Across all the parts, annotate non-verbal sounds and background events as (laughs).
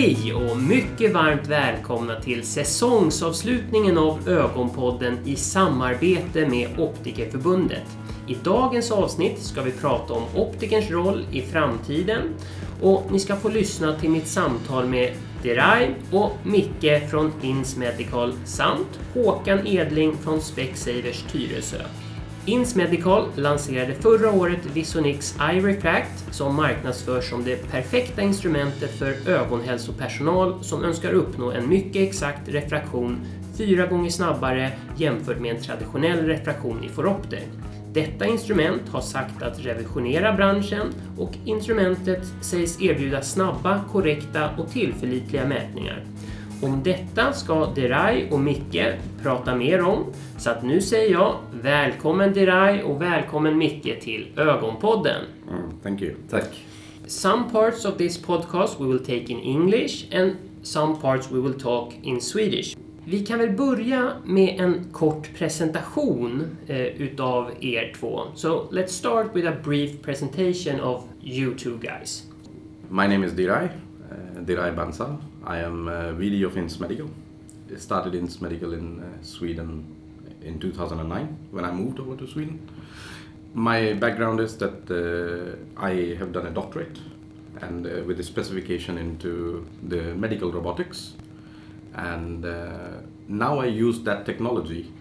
Hej och mycket varmt välkomna till säsongsavslutningen av Ögonpodden i samarbete med Optikerförbundet. I dagens avsnitt ska vi prata om optikerns roll i framtiden och ni ska få lyssna till mitt samtal med Deray och Micke från Ins Medical samt Håkan Edling från Specsavers Tyresö. Ins Medical lanserade förra året Visonix Eye Refract som marknadsförs som det perfekta instrumentet för ögonhälsopersonal som önskar uppnå en mycket exakt refraktion fyra gånger snabbare jämfört med en traditionell refraktion i foropter. Detta instrument har sagt att revisionera branschen och instrumentet sägs erbjuda snabba, korrekta och tillförlitliga mätningar. Om detta ska Derai och Micke prata mer om, så att nu säger jag välkommen Derai och välkommen Micke till Ögonpodden. Mm, thank you. Tack. Some parts of this podcast we will take in English and some parts we will talk in Swedish. Vi kan väl börja med en kort presentation eh, utav er två. So let's start with a brief presentation of you two guys. My name is Dirai, uh, Dirai Bansal. I am uh, VD of INS Medical. I started INS Medical in uh, Sweden in 2009 when I moved over to Sweden. My background is that uh, I have done a doctorate and uh, with a specification into the medical robotics and uh, now I use that technology.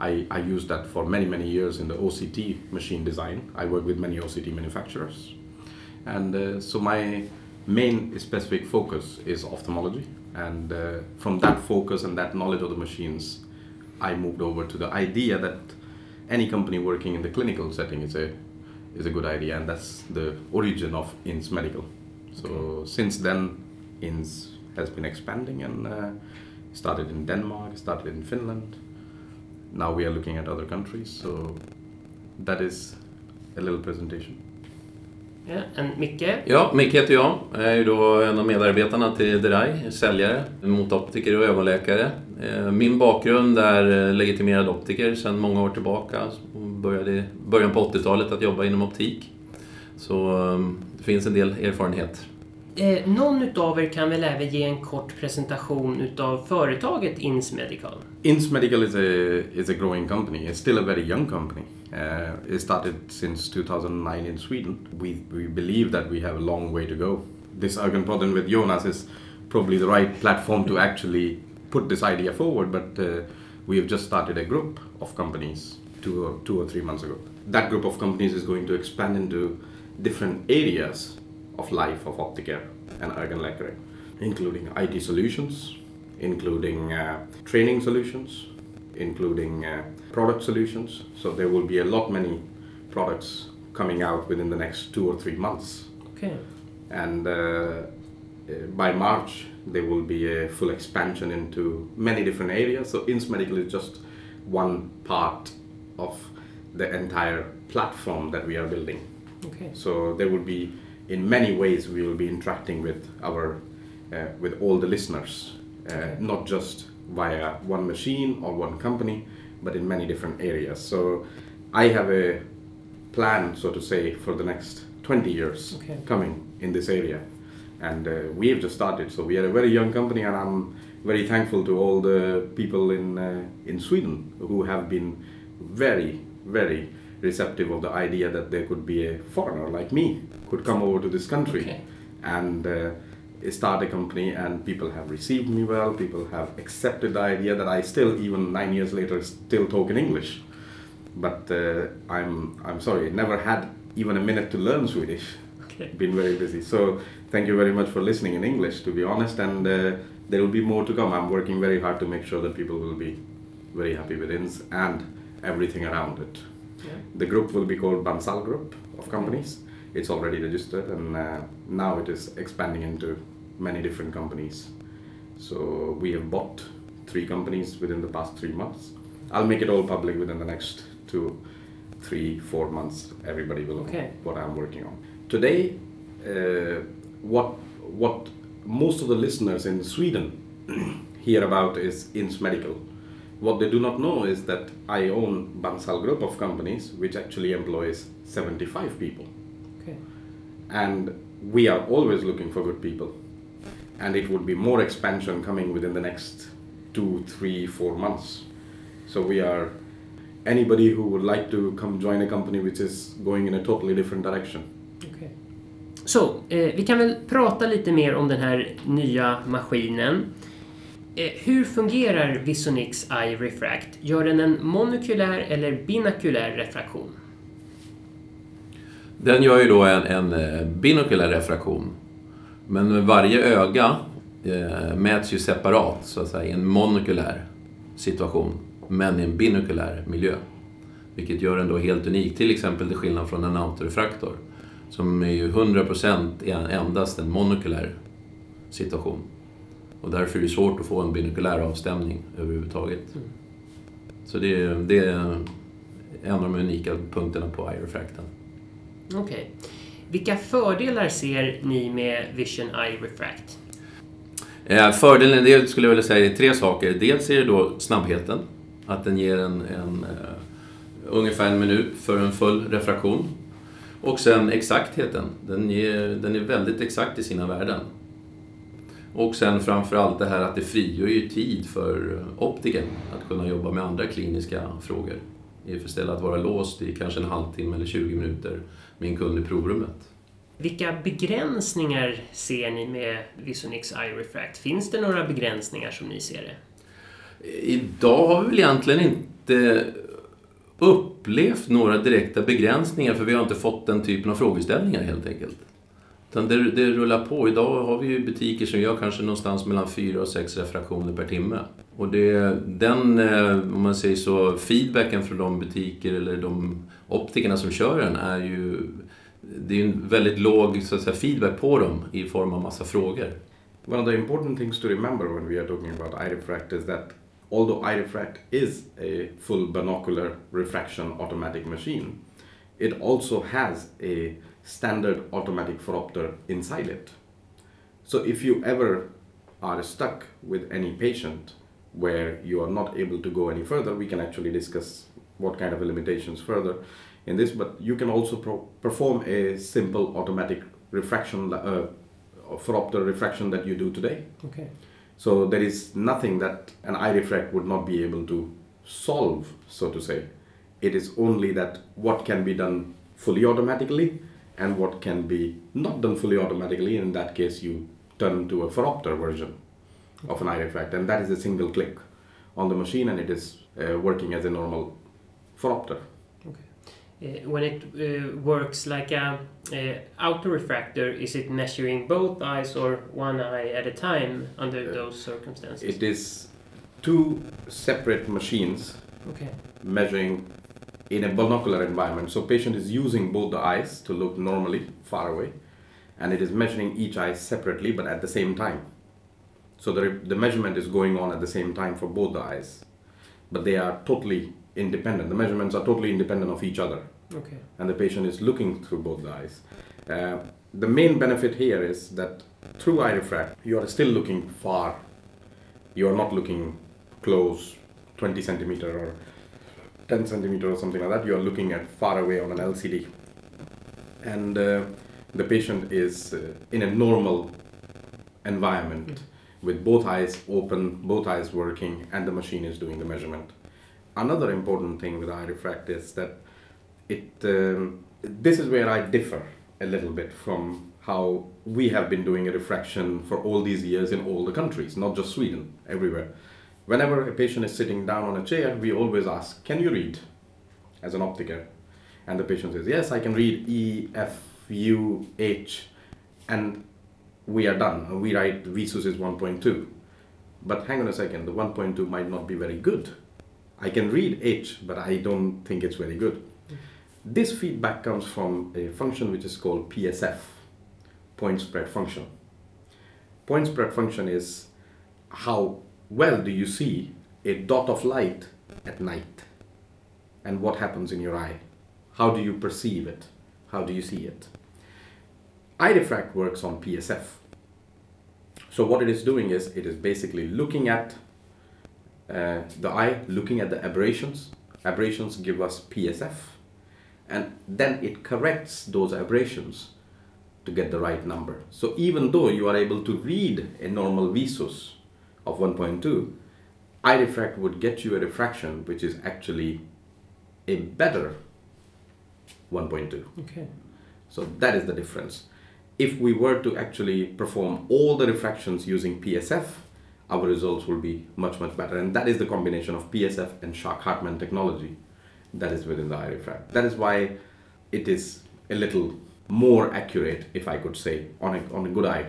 I, I use that for many, many years in the OCT machine design. I work with many OCT manufacturers. And uh, so my main specific focus is ophthalmology. And uh, from that focus and that knowledge of the machines, I moved over to the idea that any company working in the clinical setting is a is a good idea, and that's the origin of INS Medical. So okay. since then, INS has been expanding and uh, started in Denmark, started in Finland. Now we are looking at other countries. So that is a little presentation. And Micke? Ja, Micke heter jag. Jag är ju då en av medarbetarna till Derai, säljare mot optiker och ögonläkare. Eh, min bakgrund är legitimerad optiker sedan många år tillbaka. Började i början på 80-talet att jobba inom optik. Så ehm, det finns en del erfarenhet Eh, någon utav er kan väl även ge en kort presentation utav företaget Ins Medical? Ins Medical is a, is a growing company. It's still a very young company. Uh, it started since 2009 in Sweden. We, we believe that we have a long way to go. This Ögonpodden with Jonas is probably the right platform to actually put this idea forward, but uh, we have just started a group of companies two or, two or three months ago. That group of companies is going to expand into different areas of life of Opticare and Ergenläkare, including IT solutions, including uh, training solutions, including uh, product solutions. So there will be a lot many products coming out within the next two or three months. Okay. And uh, uh by March, there will be a full expansion into many different areas. So INS Medical is just one part of the entire platform that we are building. Okay. So there will be in many ways we will be interacting with our uh, with all the listeners, uh, okay. not just via one machine or one company, but in many different areas. So I have a plan, so to say, for the next 20 years okay. coming in this area. And uh, we have just started, so we are a very young company, and I'm very thankful to all the people in uh, in Sweden who have been very, very receptive of the idea that there could be a foreigner like me could come over to this country okay. and uh, start a company and people have received me well people have accepted the idea that i still even nine years later still talk in english but uh, i'm i'm sorry never had even a minute to learn swedish okay. (laughs) been very busy so thank you very much for listening in english to be honest and uh, there will be more to come i'm working very hard to make sure that people will be very happy with ins and everything around it yeah. The group will be called Bansal Group of companies. It's already registered and uh, now it is expanding into many different companies. So we have bought three companies within the past three months. I'll make it all public within the next two, three, four months. Everybody will okay. know what I'm working on. Today, uh, what what most of the listeners in Sweden (clears throat) hear about is INS Medical what they do not know is that I own Bansal Group of companies, which actually employs 75 people. Okay. And we are always looking for good people. And it would be more expansion coming within the next two, three, four months. So we are anybody who would like to come join a company which is going in a totally different direction. Okej. Så, eh, vi kan väl prata lite mer om den här nya maskinen. Eh, hur fungerar Visonix Eye Refract? Gör den en monokulär eller binakulär refraktion? Den gör ju då en, en eh, binokulär refraktion. Men varje öga eh, mäts ju separat, så att säga, i en monokulär situation, men i en binokulär miljö. Vilket gör den då helt unik, till exempel till skillnad från en autorefraktor, som är ju 100% endast en monokulär situation. Och därför är det svårt att få en binokulär avstämning överhuvudtaget. Mm. Så det, är- det är en av de unika punkterna på iRefracten. Okej. Vilka fördelar ser ni med Vision Eye Refract? Eh, fördelen det skulle jag vilja säga är tre saker. Dels är det då snabbheten. Att den ger en, en eh, ungefär en minut för en full refraktion. Och sen exaktheten. Den, ger, den är väldigt exakt i sina värden. Och sen framför allt det här att det frigör ju tid för optiken att kunna jobba med andra kliniska frågor. Istället för att vara låst i kanske en halvtimme eller 20 minuter en kund i provrummet. Vilka begränsningar ser ni med Visonix Eye Refract? Finns det några begränsningar som ni ser det? Idag har vi väl egentligen inte upplevt några direkta begränsningar för vi har inte fått den typen av frågeställningar helt enkelt. Utan det, det rullar på. Idag har vi ju butiker som gör kanske någonstans mellan fyra och sex refraktioner per timme. Och det, den, eh, om man säger så, feedbacken från de butiker eller de optikerna som kör den är ju det är ju en väldigt låg så att säga, feedback på dem i form av massa frågor. One of the important things to remember when we are talking about eye refract is that although eye refract is a full binocular refraction automatic machine, it also has a standard automatic phoropter inside it. So if you ever are stuck with any patient where you are not able to go any further, we can actually discuss what kind of limitations further in this, but you can also pro- perform a simple automatic refraction, uh, phoropter refraction that you do today. Okej. So there is nothing that an eye refract would not be able to solve, so to say. It is only that what can be done fully automatically and what can be not done fully automatically. In that case, you turn to a phoropter version of an eye refract, and that is a single click on the machine, and it is uh, working as a normal phoropter. Uh, when it uh, works like a uh, auto-refractor, is it measuring both eyes or one eye at a time under those circumstances? It is two separate machines Okay. measuring in a binocular environment. So patient is using both the eyes to look normally far away, and it is measuring each eye separately but at the same time. So the, the measurement is going on at the same time for both the eyes, but they are totally independent. The measurements are totally independent of each other, Okay. and the patient is looking through both the eyes. Uh, the main benefit here is that through eye refract, you are still looking far. You are not looking close, 20 centimeter or 10 centimeter or something like that. You are looking at far away on an LCD, and uh, the patient is uh, in a normal environment with both eyes open, both eyes working, and the machine is doing the measurement. Another important thing with refract is that it um, this is where I differ a little bit from how we have been doing a refraction for all these years in all the countries, not just Sweden, everywhere. Whenever a patient is sitting down on a chair, we always ask, "Can you read?" as an optiker, and the patient says, "Yes, I can read E, F, U, H," and we are done. We write Visus is 1.2. But hang on a second, the 1.2 might not be very good. I can read H, but I don't think it's very good. This feedback comes from a function which is called PSF, point spread function. Point spread function is how well do you see a dot of light at night and what happens in your eye? How do you perceive it? How do you see it? iRefract works on PSF. So what it is doing is it is basically looking at uh, the eye, looking at the aberrations. Aberrations give us PSF, and then it corrects those aberrations to get the right number. So even though you are able to read a normal visus of 1.2, iRefract would get you a refraction which is actually a better 1.2. Okay. So that is the difference. If we were to actually perform all the refractions using PSF, our results will be much, much better. And that is the combination of PSF and Shark-Hartman technology that is within the iRefract. That is why it is a little more accurate, if I could say, on a, on a good eye.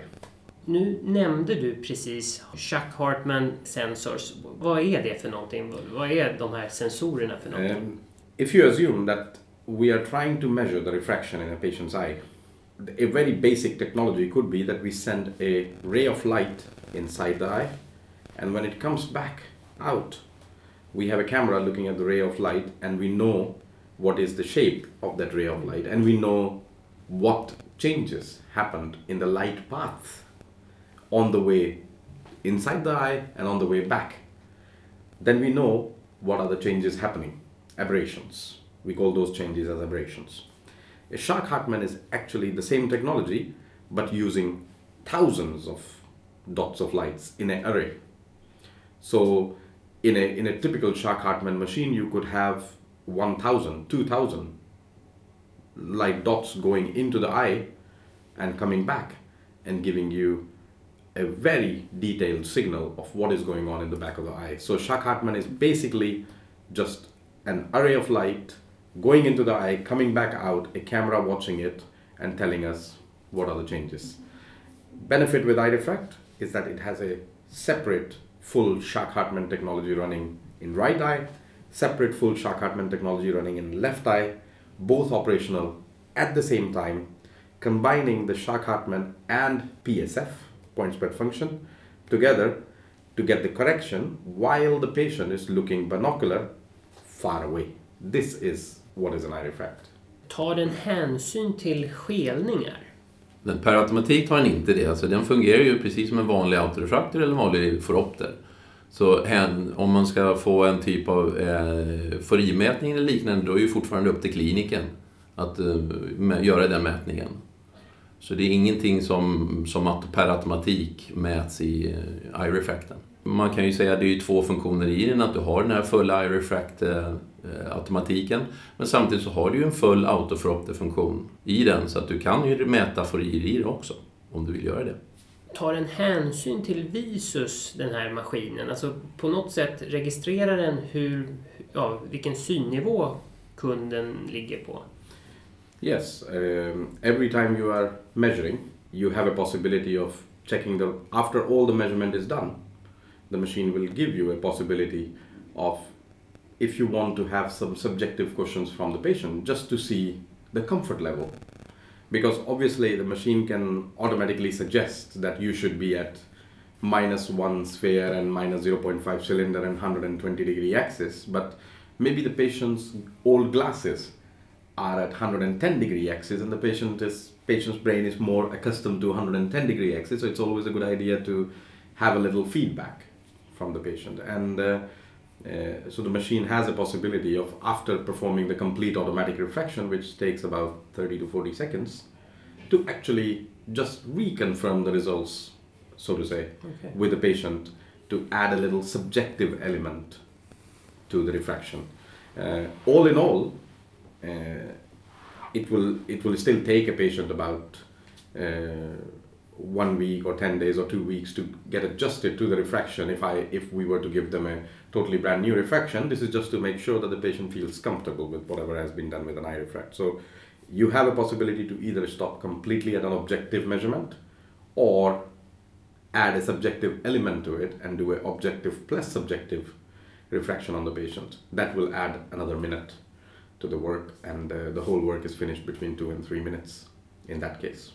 Nu nämnde du precis Chuck Hartman Sensors. Vad är det för någonting? Vad är de här sensorerna för någonting? Um, if you assume that we are trying to measure the refraction in a patient's eye, a very basic technology could be that we send a ray of light inside the eye, and when it comes back out, we have a camera looking at the ray of light, and we know what is the shape of that ray of light, and we know what changes happened in the light path on the way inside the eye and on the way back. Then we know what are the changes happening, aberrations. We call those changes as aberrations. A Shark Hartman is actually the same technology, but using thousands of dots of lights in an array. So, in a, in a typical Shark Hartman machine, you could have 1,000, 2,000 light dots going into the eye and coming back and giving you a very detailed signal of what is going on in the back of the eye. So Shark Hartman is basically just an array of light going into the eye, coming back out, a camera watching it and telling us what are the changes. Benefit with iRefract is that it has a separate full Shark Hartman technology running in right eye, separate full Shark Hartman technology running in left eye, both operational at the same time, combining the Shark Hartman and PSF, point spread function, together to get the correction while the patient is looking binocular far away. This is what is an eye refract. Tar den hänsyn till skelningar? Men per automatik tar den inte det. Alltså, den fungerar ju precis som en vanlig autorefraktor eller en vanlig foropter. Så hen, om man ska få en typ av eh, forimätning eller liknande, då är ju fortfarande upp till kliniken att eh, göra den mätningen. Så det är ingenting som, som per automatik mäts i eh, iRefracten. Man kan ju säga att det är två funktioner i den, att du har den här fulla iRefract-automatiken, men samtidigt så har du ju en full autoforopter-funktion i den, så att du kan ju mäta forier i det också, om du vill göra det. Tar den hänsyn till visus, den här maskinen? Alltså på något sätt registrerar den hur, ja, vilken synnivå kunden ligger på? Yes, um, every time you are measuring, you have a possibility of checking the after all the measurement is done. The machine will give you a possibility of if you want to have some subjective questions from the patient just to see the comfort level. Because obviously the machine can automatically suggest that you should be at minus one sphere and minus 0.5 cylinder and 120 degree axis, but maybe the patient's old glasses are at 110 degree axis and the patient is patient's brain is more accustomed to 110 degree axis so it's always a good idea to have a little feedback from the patient and uh, uh, so the machine has a possibility of after performing the complete automatic refraction which takes about 30 to 40 seconds to actually just reconfirm the results so to say Okay. with the patient to add a little subjective element to the refraction uh, all in all uh, it will it will still take a patient about uh, one week or 10 days or two weeks to get adjusted to the refraction if i if we were to give them a totally brand new refraction. This is just to make sure that the patient feels comfortable with whatever has been done with an eye refract. So you have a possibility to either stop completely at an objective measurement or add a subjective element to it and do a objective plus subjective refraction on the patient. That will add another minute to the work and uh, the whole work is finished between two and three minutes in that case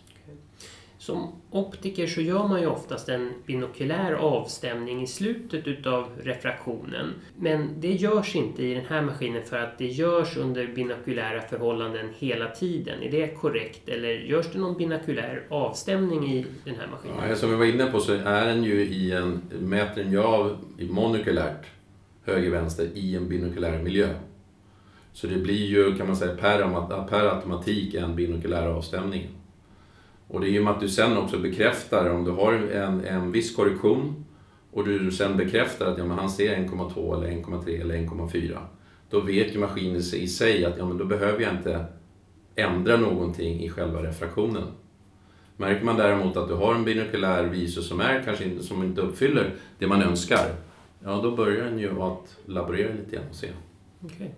Som optiker så gör man ju oftast en binokulär avstämning i slutet utav refraktionen. Men det görs inte i den här maskinen för att det görs under binokulära förhållanden hela tiden. Är det korrekt? Eller görs det någon binokulär avstämning i den här maskinen? Ja, som vi var inne på så är den ju i en, mäter den ju av i monokulärt höger-vänster i en binokulär miljö. Så det blir ju kan man säga per, per automatik en binokulär avstämning. Och det är ju med att du sen också bekräftar om du har en, en viss korrektion och du sen bekräftar att ja, men han ser 1,2 eller 1,3 eller 1,4. Då vet ju maskinen i sig att ja, men då behöver jag inte ändra någonting i själva refraktionen. Märker man däremot att du har en binokulär visor som, är, kanske inte, som inte uppfyller det man önskar, ja då börjar den ju att laborera lite grann och se. Okay.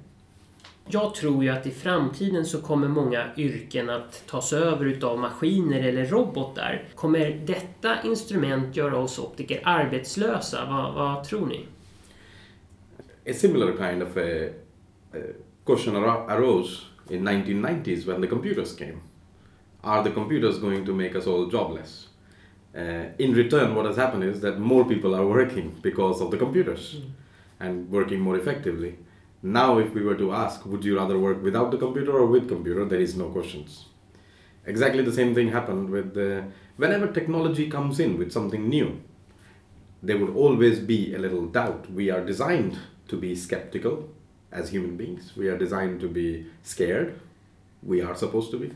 Jag tror ju att i framtiden så kommer många yrken att tas över utav maskiner eller robotar. Kommer detta instrument göra oss optiker arbetslösa? Vad, vad tror ni? A similar kind of a, a question arose in 1990s when the computers came. Are the computers going to make us all jobless? Uh, in return, what has happened is that more people are working because of the computers mm. and working more effectively. Now, if we were to ask, would you rather work without the computer or with computer, there is no questions. Exactly the same thing happened with the, whenever technology comes in with something new, there would always be a little doubt. We are designed to be skeptical as human beings. We are designed to be scared. We are supposed to be.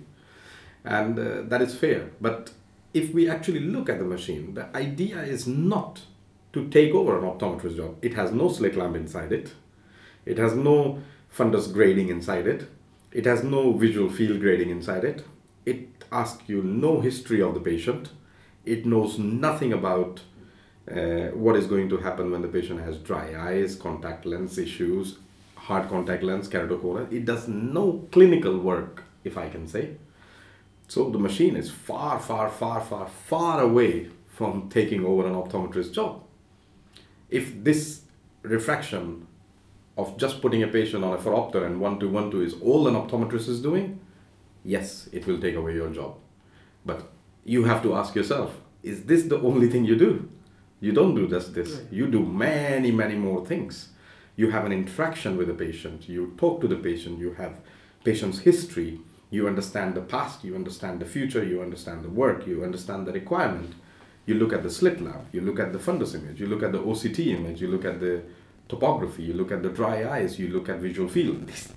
And uh, that is fair. But if we actually look at the machine, the idea is not to take over an optometrist job. It has no slit lamp inside it it has no fundus grading inside it. It has no visual field grading inside it. It asks you no history of the patient. It knows nothing about uh, what is going to happen when the patient has dry eyes, contact lens issues, hard contact lens, keratoconus. It does no clinical work, if I can say. So the machine is far, far, far, far, far away from taking over an optometrist job. If this refraction of just putting a patient on a phoropter and one two one two is all an optometrist is doing, yes, it will take away your job. But you have to ask yourself, is this the only thing you do? You don't do just this. You do many, many more things. You have an interaction with the patient. You talk to the patient. You have patient's history. You understand the past. You understand the future. You understand the work. You understand the requirement. You look at the slit lamp. You look at the fundus image. You look at the OCT image. You look at the topography, you look at the dry eyes, you look at visual field. This,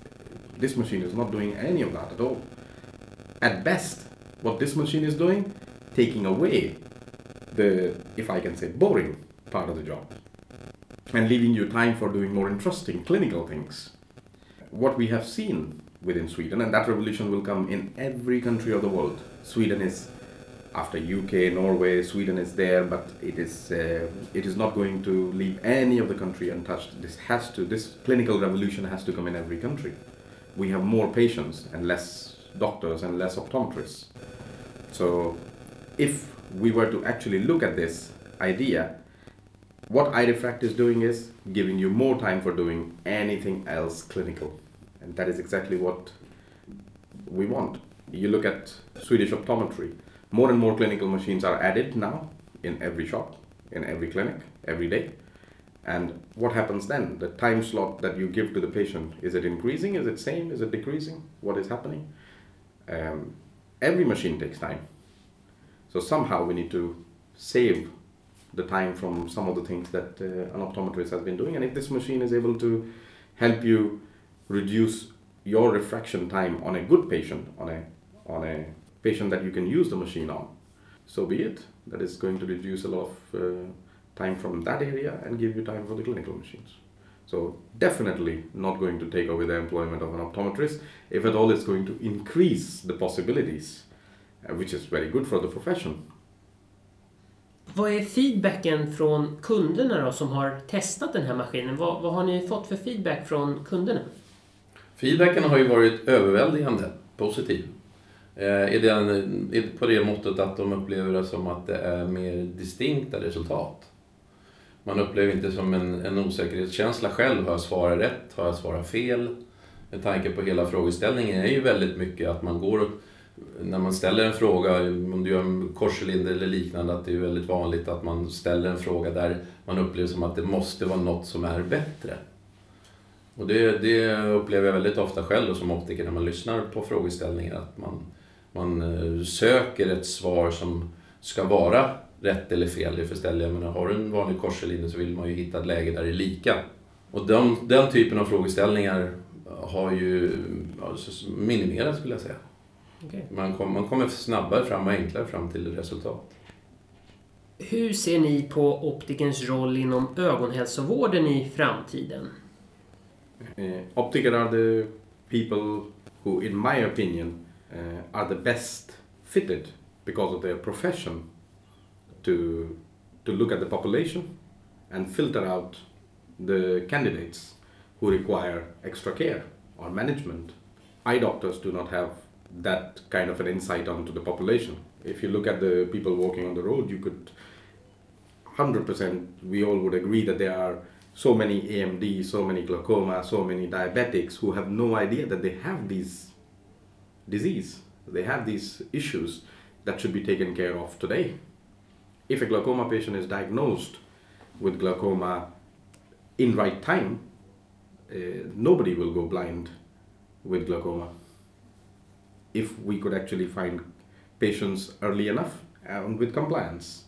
this machine is not doing any of that at all. At best, what this machine is doing, taking away the, if I can say, boring part of the job and leaving you time for doing more interesting clinical things. What we have seen within Sweden, and that revolution will come in every country of the world. Sweden is after UK, Norway, Sweden is there, but it is uh, it is not going to leave any of the country untouched. This has to this clinical revolution has to come in every country. We have more patients and less doctors and less optometrists. So, if we were to actually look at this idea, what iRefract is doing is giving you more time for doing anything else clinical, and that is exactly what we want. You look at Swedish optometry more and more clinical machines are added now in every shop, in every clinic, every day. And what happens then? The time slot that you give to the patient, is it increasing? Is it same? Is it decreasing? What is happening? Um, every machine takes time. So somehow we need to save the time from some of the things that uh, an optometrist has been doing. And if this machine is able to help you reduce your refraction time on a good patient, on a on a patient that you can use the machine on, so be it. That is going to reduce a lot of uh, time from that area and give you time for the clinical machines. So definitely not going to take away the employment of an optometrist. If at all, it's going to increase the possibilities, uh, which is very good for the profession. Vad är feedbacken från kunderna då som har testat den här maskinen? Vad, vad har ni fått för feedback från kunderna? Feedbacken har ju varit överväldigande positiv. Eh, I den, på det måttet att de upplever det som att det är mer distinkta resultat. Man upplever inte som en, en osäkerhetskänsla själv. Har jag svarat rätt? Har jag svarat fel? Med tanke på hela frågeställningen är ju väldigt mycket att man går och, när man ställer en fråga, om du gör en korscylinder eller liknande, att det är väldigt vanligt att man ställer en fråga där man upplever som att det måste vara något som är bättre. Och det, det upplever jag väldigt ofta själv som optiker när man lyssnar på frågeställningar. att man man eh, söker ett svar som ska vara rätt eller fel. för ställe. Jag menar, har du en vanlig korslinje så vill man ju hitta ett läge där det är lika. Och de, den typen av frågeställningar har ju alltså, minimerats skulle jag säga. Okay. Man, kom, man kommer snabbare fram och enklare fram till resultat. Hur ser ni på optikerns roll inom ögonhälsovården i framtiden? Uh, optiker are the people who, in my opinion, Uh, are the best fitted because of their profession to to look at the population and filter out the candidates who require extra care or management. Eye doctors do not have that kind of an insight onto the population. If you look at the people walking on the road, you could 100% we all would agree that there are so many AMD, so many glaucoma, so many diabetics who have no idea that they have these disease. They have these issues that should be taken care of today. If a glaucoma patient is diagnosed with glaucoma in right time, uh, nobody will go blind with glaucoma. If we could actually find patients early enough and with compliance.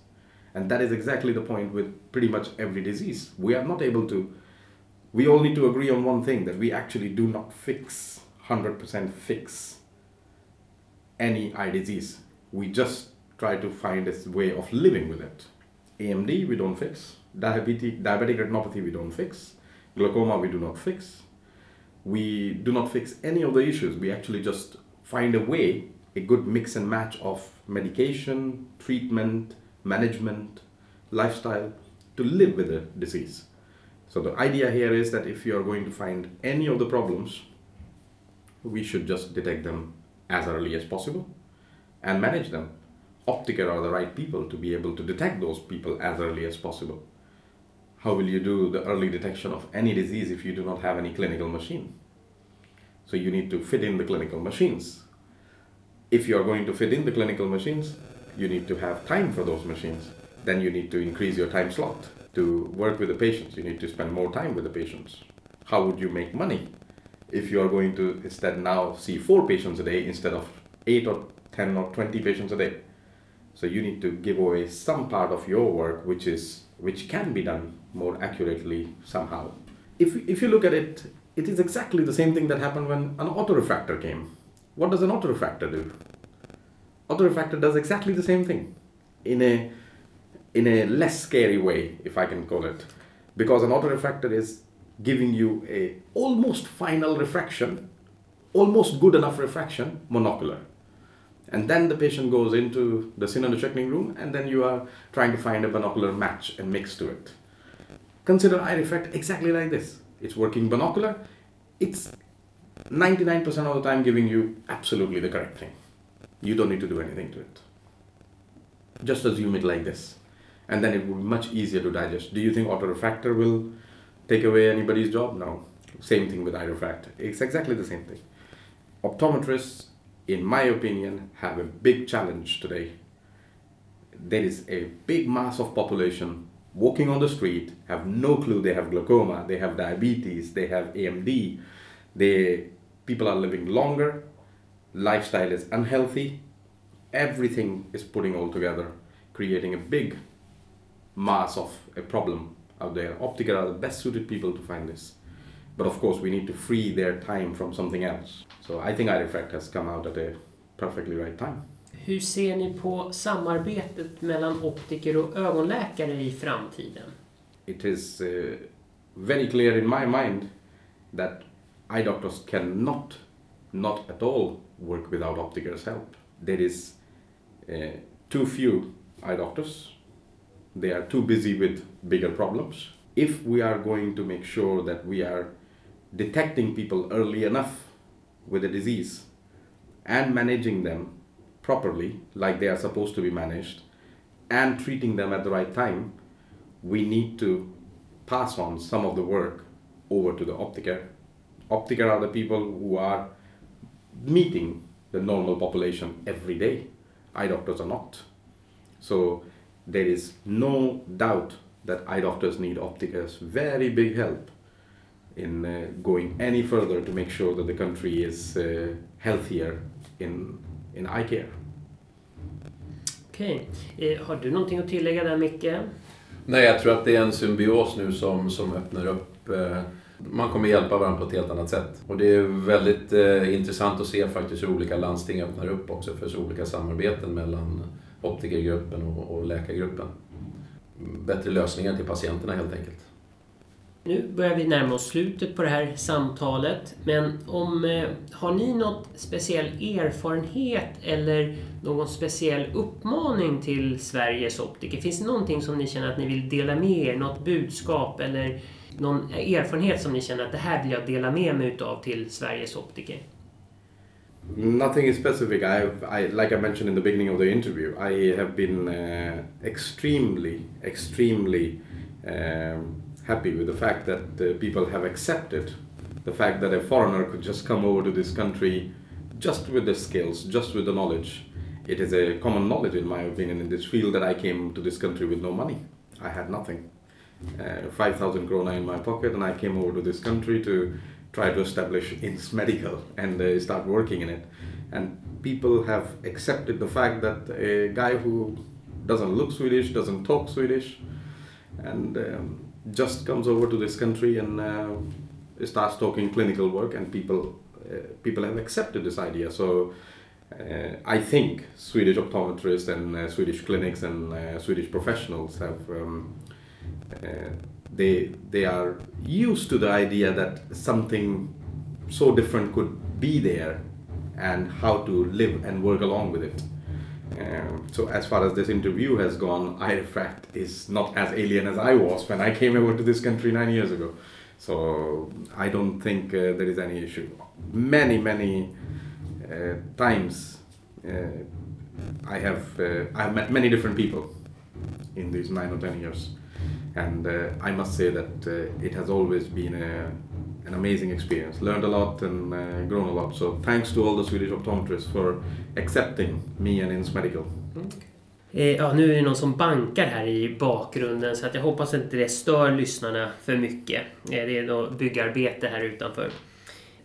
And that is exactly the point with pretty much every disease. We are not able to, we all need to agree on one thing that we actually do not fix, 100% fix any eye disease. We just try to find a way of living with it. AMD, we don't fix. Diabetic, diabetic retinopathy, we don't fix. Glaucoma, we do not fix. We do not fix any of the issues. We actually just find a way, a good mix and match of medication, treatment, management, lifestyle to live with the disease. So the idea here is that if you are going to find any of the problems, we should just detect them as early as possible and manage them. Optica are the right people to be able to detect those people as early as possible. How will you do the early detection of any disease if you do not have any clinical machine? So you need to fit in the clinical machines. If you are going to fit in the clinical machines, you need to have time for those machines. Then you need to increase your time slot to work with the patients. You need to spend more time with the patients. How would you make money if you are going to instead now see four patients a day instead of eight or 10 or 20 patients a day? So you need to give away some part of your work which is which can be done more accurately somehow. If, if you look at it, it is exactly the same thing that happened when an autorefractor came. What does an autorefractor do? Autorefractor does exactly the same thing in a in a less scary way, if I can call it, because an autorefractor is giving you a almost final refraction, almost good enough refraction, monocular. And then the patient goes into the Synonychecking room, and then you are trying to find a binocular match and mix to it. Consider iRefract exactly like this. It's working binocular. It's 99% of the time giving you absolutely the correct thing. You don't need to do anything to it. Just assume it like this. And then it will be much easier to digest. Do you think autorefractor will take away anybody's job? now. Same thing with iRefract. It's exactly the same thing. Optometrists, in my opinion, have a big challenge today. There is a big mass of population walking on the street, have no clue they have glaucoma, they have diabetes, they have AMD, they people are living longer, lifestyle is unhealthy, everything is putting all together, creating a big mass of a problem out there. Optical are the best suited people to find this. But of course, we need to free their time from something else. So I think iRefract has come out at a perfectly right time. Hur ser ni på samarbetet mellan optiker och ögonläkare i framtiden? It is uh, very clear in my mind that eye doctors cannot, not at all, work without opticers' help. There is uh, too few eye doctors. They are too busy with bigger problems. If we are going to make sure that we are detecting people early enough with a disease and managing them properly, like they are supposed to be managed, and treating them at the right time, we need to pass on some of the work over to the optiker. Optiker are the people who are meeting the normal population every day. Eye doctors are not. So there is no doubt that eye doctors need opticers very big help in uh, going any further to make sure that the country is uh, healthier in, in eye care. Okej. Eh, har du någonting att tillägga där Micke? Nej, jag tror att det är en symbios nu som, som öppnar upp eh, Man kommer hjälpa varandra på ett helt annat sätt. Och det är väldigt eh, intressant att se faktiskt hur olika landsting öppnar upp också för så olika samarbeten mellan optikergruppen och, och läkargruppen. Bättre lösningar till patienterna helt enkelt. Nu börjar vi närma oss slutet på det här samtalet. Men om, eh, har ni något speciell erfarenhet eller någon speciell uppmaning till Sveriges optiker? Finns det någonting som ni känner att ni vill dela med er? Något budskap eller någon erfarenhet som ni känner att det här vill jag dela med mig utav till Sveriges optiker? Nothing is specific. I, I, like I mentioned in the beginning of the interview, I have been uh, extremely, extremely um, happy with the fact that uh, people have accepted the fact that a foreigner could just come over to this country just with the skills, just with the knowledge. It is a common knowledge, in my opinion, in this field that I came to this country with no money. I had nothing. Uh, 5,000 krona in my pocket, and I came over to this country to try to establish INS Medical and start working in it. And people have accepted the fact that a guy who doesn't look Swedish, doesn't talk Swedish, and um, just comes over to this country and uh, starts talking clinical work, and people uh, people have accepted this idea. So. Uh, I think Swedish optometrists and uh, Swedish clinics and uh, Swedish professionals have um, uh, they they are used to the idea that something so different could be there and how to live and work along with it. Um, so as far as this interview has gone, iRefract is not as alien as I was when I came over to this country nine years ago. So I don't think uh, there is any issue. Many many uh, times uh, I have uh, I have met many different people in these nine or ten years, and uh, I must say that uh, it has always been a, an amazing experience. Learned a lot and uh, grown a lot. So thanks to all the Swedish optometrists for accepting me and INS Medical. Eh, Ja, nu är det någon som bankar här i bakgrunden så att jag hoppas inte det stör lyssnarna för mycket. Eh, Det är då byggarbete här utanför.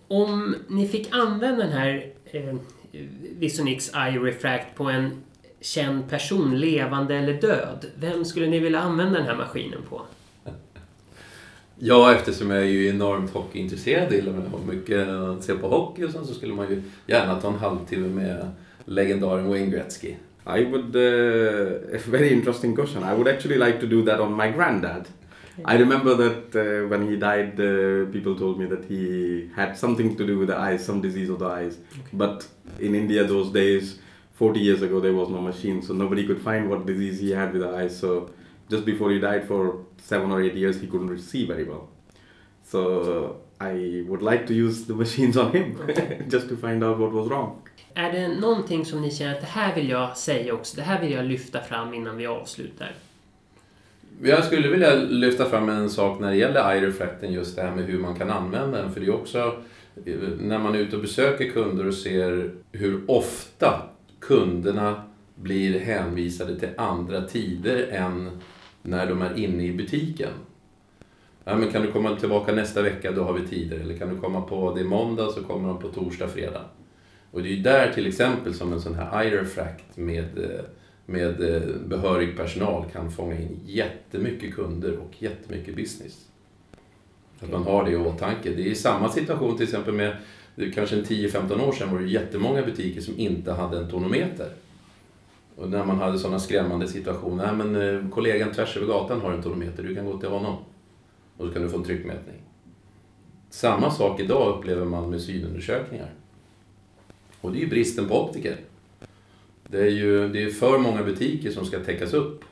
Om ni fick använda den här eh, Visionix Refract på en känd person, levande eller död, vem skulle ni vilja använda den här maskinen på? Ja, eftersom jag är ju enormt hockeyintresserad gillar och mycket att se på hockey och sen så skulle man ju gärna ta en halvtimme med legendaren Wayne Gretzky. I would, uh, a very interesting question. I would actually like to do that on my granddad. I remember that uh, when he died, uh, people told me that he had something to do with the eyes, some disease of the eyes. But in India those days, 40 years ago, there was no machine, so nobody could find what disease he had with the eyes. So just before he died, for seven or eight years, he couldn't see very well. So I would like to use the machines on him (laughs) just to find out what was wrong. Är det någonting som ni känner att det här vill jag säga också, det här vill jag lyfta fram innan vi avslutar? Jag skulle vilja lyfta fram en sak när det gäller iRefracten, just det här med hur man kan använda den. För det är också när man är ute och besöker kunder och ser hur ofta kunderna blir hänvisade till andra tider än när de är inne i butiken. Ja, men kan du komma tillbaka nästa vecka, då har vi tider. Eller kan du komma på, det är måndag, så kommer de på torsdag, fredag. Och det är ju där till exempel som en sån här iRefract med, med behörig personal kan fånga in jättemycket kunder och jättemycket business. Att man har det i åtanke. Det är samma situation till exempel med, kanske en 10-15 år sedan var det jättemånga butiker som inte hade en tonometer. Och när man hade sådana skrämmande situationer, nej men eh, kollegan tvärs över gatan har en tonometer, du kan gå till honom. Och så kan du få en tryckmätning. Samma sak idag upplever man med synundersökningar. Och det är ju bristen på optiker. Det är ju det är för många butiker som ska täckas upp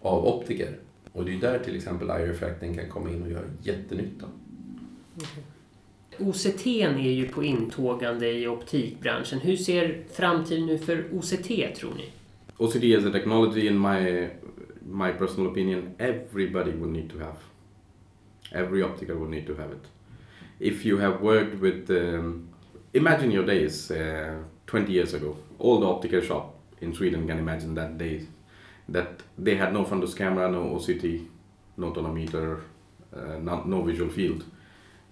av optiker. Och det är ju där till exempel iRefracting kan komma in och göra jättenytta. Mm-hmm. OCT är ju på intågande i optikbranschen. Hur ser framtiden ut för OCT tror ni? OCT as a technology, in my my personal opinion, everybody would need to have. Every optical would need to have it. If you have worked with, um, imagine your days uh, 20 years ago. All the optical shop in Sweden can imagine that day, that they had no fundus camera, no OCT, no tonometer, uh, no, no visual field.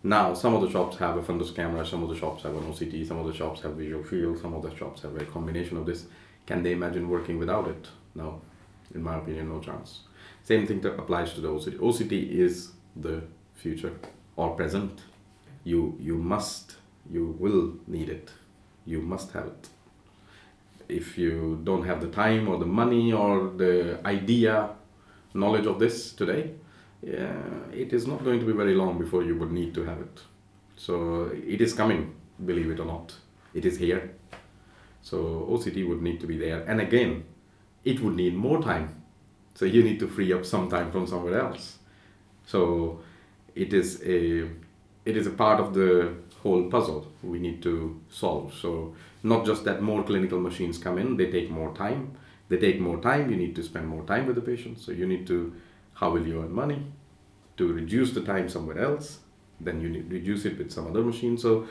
Now, some of the shops have a fundus camera, some of the shops have an OCT, some of the shops have visual field, some of the shops have a combination of this. Can they imagine working without it? No. In my opinion, no chance. Same thing that applies to the OCT. OCT is the future or present, you you must you will need it. You must have it. If you don't have the time or the money or the idea, knowledge of this today, yeah, it is not going to be very long before you would need to have it. So it is coming, believe it or not. It is here. So OCT would need to be there. And again, it would need more time. So you need to free up some time from somewhere else. So it is a it is a part of the whole puzzle we need to solve. So not just that more clinical machines come in, they take more time. They take more time, you need to spend more time with the patient. So you need to how will you earn money? To reduce the time somewhere else, then you need reduce it with some other machine. So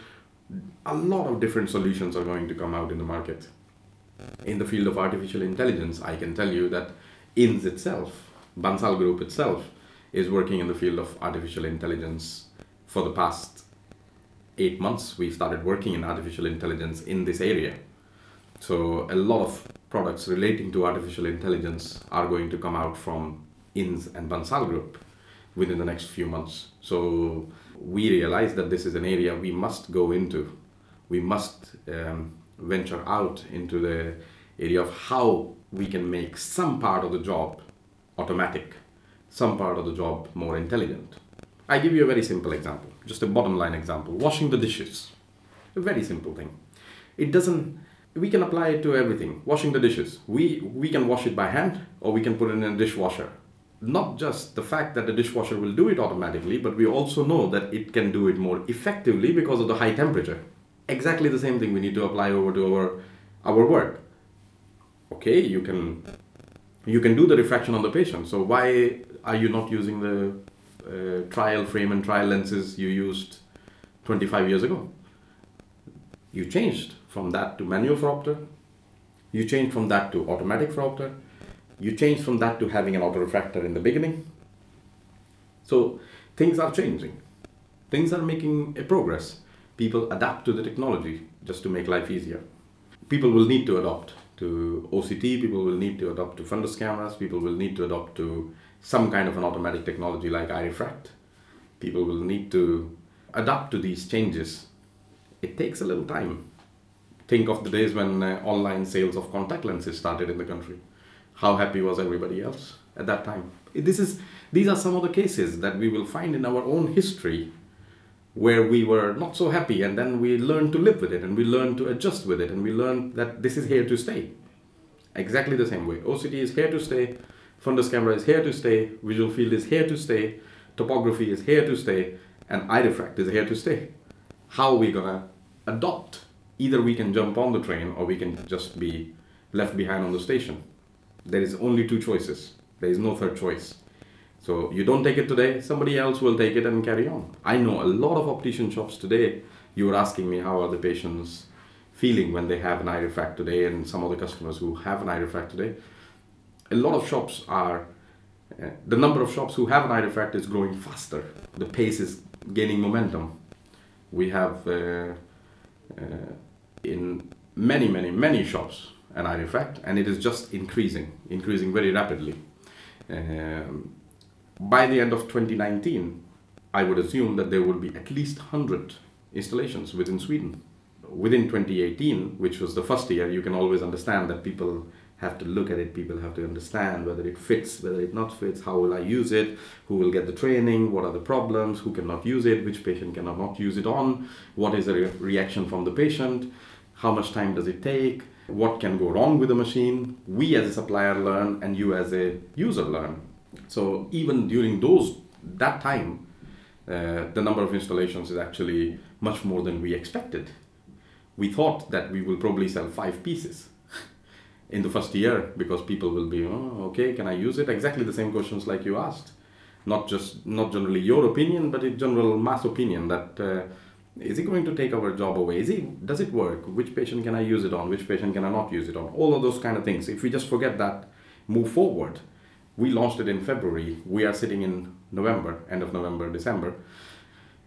a lot of different solutions are going to come out in the market. In the field of artificial intelligence, I can tell you that INS itself, Bansal Group itself, is working in the field of artificial intelligence for the past eight months. We've started working in artificial intelligence in this area. So a lot of products relating to artificial intelligence are going to come out from INS and Bansal Group within the next few months. So we realize that this is an area we must go into. We must um, venture out into the area of how we can make some part of the job automatic, some part of the job more intelligent. I give you a very simple example, just a bottom line example washing the dishes. A very simple thing. It doesn't, we can apply it to everything. Washing the dishes. We, we can wash it by hand or we can put it in a dishwasher not just the fact that the dishwasher will do it automatically, but we also know that it can do it more effectively because of the high temperature. Exactly the same thing we need to apply over to our our work. Okay, you can you can do the refraction on the patient. So why are you not using the uh, trial frame and trial lenses you used 25 years ago? You changed from that to manual phoropter. You changed from that to automatic phoropter you change from that to having an autorefractor in the beginning. So things are changing. Things are making a progress. People adapt to the technology just to make life easier. People will need to adopt to OCT, people will need to adopt to fundus cameras, people will need to adopt to some kind of an automatic technology like iRefract. People will need to adapt to these changes. It takes a little time. Think of the days when uh, online sales of contact lenses started in the country how happy was everybody else at that time. This is, these are some of the cases that we will find in our own history where we were not so happy and then we learned to live with it and we learned to adjust with it and we learned that this is here to stay. Exactly the same way. OCT is here to stay, fundus camera is here to stay, visual field is here to stay, topography is here to stay, and iRefract is here to stay. How are we gonna adopt? Either we can jump on the train or we can just be left behind on the station. There is only two choices. There is no third choice. So you don't take it today, somebody else will take it and carry on. I know a lot of optician shops today. You were asking me how are the patients feeling when they have an iRefract today, and some of the customers who have an iRefract today. A lot of shops are. Uh, the number of shops who have an iRefract is growing faster. The pace is gaining momentum. We have uh, uh, in many, many, many shops an iRefract, and it is just increasing, increasing very rapidly. Um, by the end of 2019, I would assume that there would be at least 100 installations within Sweden. Within 2018, which was the first year, you can always understand that people have to look at it, people have to understand whether it fits, whether it not fits, how will I use it, who will get the training, what are the problems, who cannot use it, which patient cannot not use it on, what is the re- reaction from the patient, how much time does it take, what can go wrong with the machine. We as a supplier learn, and you as a user learn. So even during those that time, uh, the number of installations is actually much more than we expected. We thought that we will probably sell five pieces (laughs) in the first year because people will be, oh, okay, can I use it? Exactly the same questions like you asked. Not just not generally your opinion, but in general mass opinion that. Uh, is it going to take our job away? Is it, does it work? Which patient can I use it on? Which patient can I not use it on? All of those kind of things. If we just forget that, move forward. We launched it in February. We are sitting in November, end of November, December.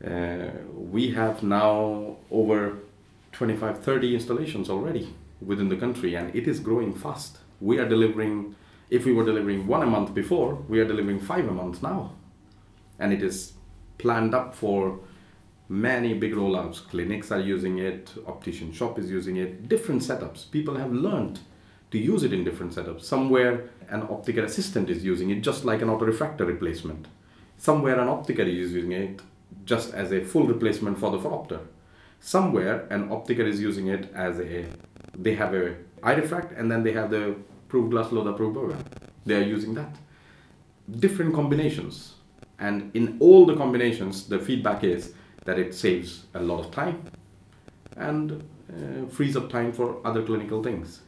Uh, we have now over 25, 30 installations already within the country, and it is growing fast. We are delivering, if we were delivering one a month before, we are delivering five a month now. And it is planned up for many big rollouts. Clinics are using it, optician shop is using it, different setups. People have learned to use it in different setups. Somewhere an optical assistant is using it just like an autorefractor replacement. Somewhere an optical is using it just as a full replacement for the phoropter. Somewhere an optical is using it as a they have a eye refract and then they have the proof glass load approved program. They are using that. Different combinations. And in all the combinations, the feedback is that it saves a lot of time and uh, frees up time for other clinical things.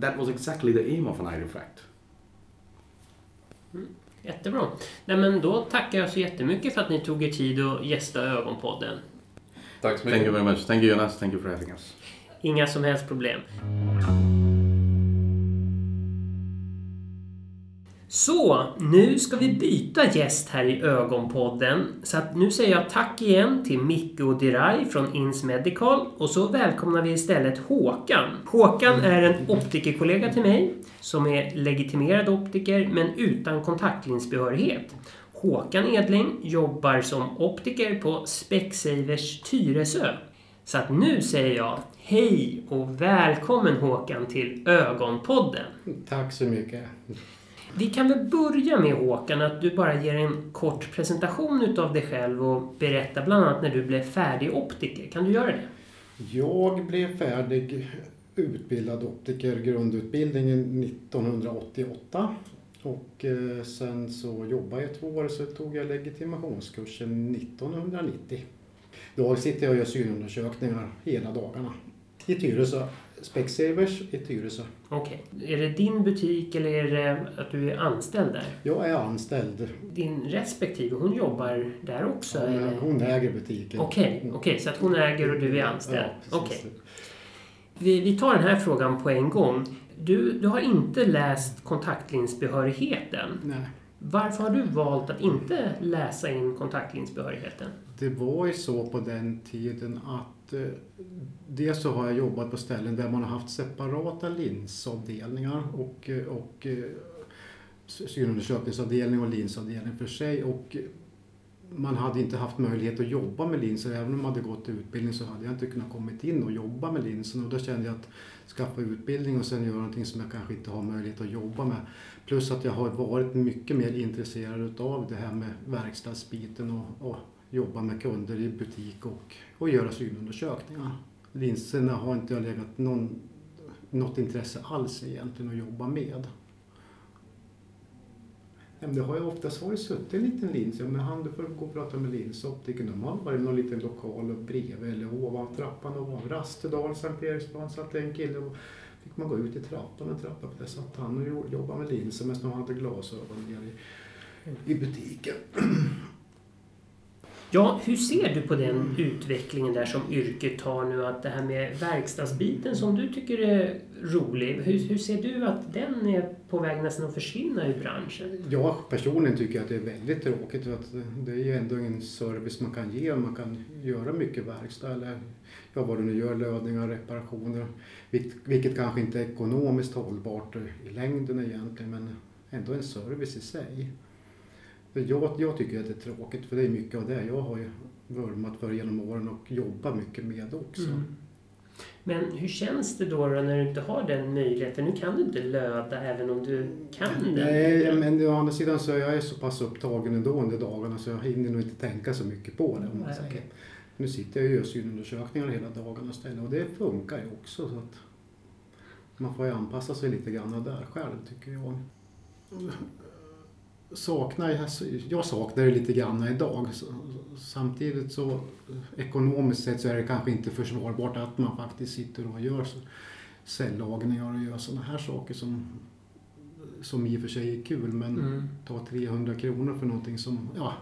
That was exactly the aim of an eye refract. Jättebra. Nej, men då tackar jag så jättemycket för att ni tog er tid att gästa Ögonpodden. Tack så Thank you mycket. very much. Thank you Jonas. Thank you for having us. Inga som helst problem. Så, nu ska vi byta gäst här i Ögonpodden. Så att nu säger jag tack igen till Micke och Diray från Ins Medical och så välkomnar vi istället Håkan. Håkan är en optikerkollega till mig som är legitimerad optiker men utan kontaktlinsbehörighet. Håkan Edling jobbar som optiker på Specsavers Tyresö. Så att nu säger jag hej och välkommen Håkan till Ögonpodden. Tack så mycket. Vi kan väl börja med Håkan, att du bara ger en kort presentation utav dig själv och berätta bland annat när du blev färdig optiker. Kan du göra det? Jag blev färdig utbildad optiker, grundutbildningen 1988. Och eh, sen så jobbade jag två år så tog jag legitimationskursen 1990. Då sitter jag och gör synundersökningar hela dagarna. I Tyresö. Specsavers i Tyresö. Okej. Är det din butik eller är det att du är anställd där? Jag är anställd. Din respektive, hon jobbar där också? Hon, eller? hon äger butiken. Okej, okej, så att hon äger och du är anställd? Ja, precis. Vi, vi tar den här frågan på en gång. Du, du har inte läst kontaktlinsbehörigheten. Nej. Varför har du valt att inte läsa in kontaktlinsbehörigheten? Det var ju så på den tiden att eh, dels så har jag jobbat på ställen där man har haft separata linsavdelningar och, eh, och eh, synundersökningsavdelning och linsavdelning för sig. Och man hade inte haft möjlighet att jobba med linser. Även om man hade gått utbildning så hade jag inte kunnat kommit in och jobba med linsen. Och då kände jag att skaffa utbildning och sen göra någonting som jag kanske inte har möjlighet att jobba med. Plus att jag har varit mycket mer intresserad utav det här med verkstadsbiten och, och jobba med kunder i butik och, och göra synundersökningar. Linserna har inte jag legat någon, något intresse alls egentligen att jobba med. Det har ju oftast har ju suttit en liten lins. Ja, men han, du får gå och prata med linsoptikern. De har varit i någon liten lokal bredvid eller ovan trappan. Och var Rastedal, Sankt Eriksplan satt en kille och fick man gå ut i trappan en trappa. Där satt han och jobbade med linser medan de hade glasögon nere i, i butiken. Ja, hur ser du på den utvecklingen där som yrket tar nu? Att det här med verkstadsbiten som du tycker är rolig, hur, hur ser du att den är på väg nästan att försvinna ur branschen? Jag personligen tycker att det är väldigt tråkigt. För att det är ju ändå en service man kan ge. Man kan göra mycket verkstad eller ja, vad du nu gör, lödningar, reparationer. Vilket, vilket kanske inte är ekonomiskt hållbart i längden egentligen men ändå en service i sig. Jag, jag tycker att det är tråkigt för det är mycket av det jag har ju vurmat för genom åren och jobbar mycket med också. Mm. Men hur känns det då, då när du inte har den möjligheten? Nu kan du inte löda även om du kan den. Nej, men å andra sidan så är jag så pass upptagen ändå under dagarna så jag hinner nog inte tänka så mycket på det. Om man säger. Nu sitter jag och gör synundersökningar hela dagarna istället och det funkar ju också. Så att man får ju anpassa sig lite grann där själv tycker jag. Saknar jag, jag saknar det lite grann idag. Samtidigt så ekonomiskt sett så är det kanske inte försvarbart att man faktiskt sitter och gör cellagningar och gör sådana här saker som, som i och för sig är kul men Mm. ta 300 kronor för någonting som, ja,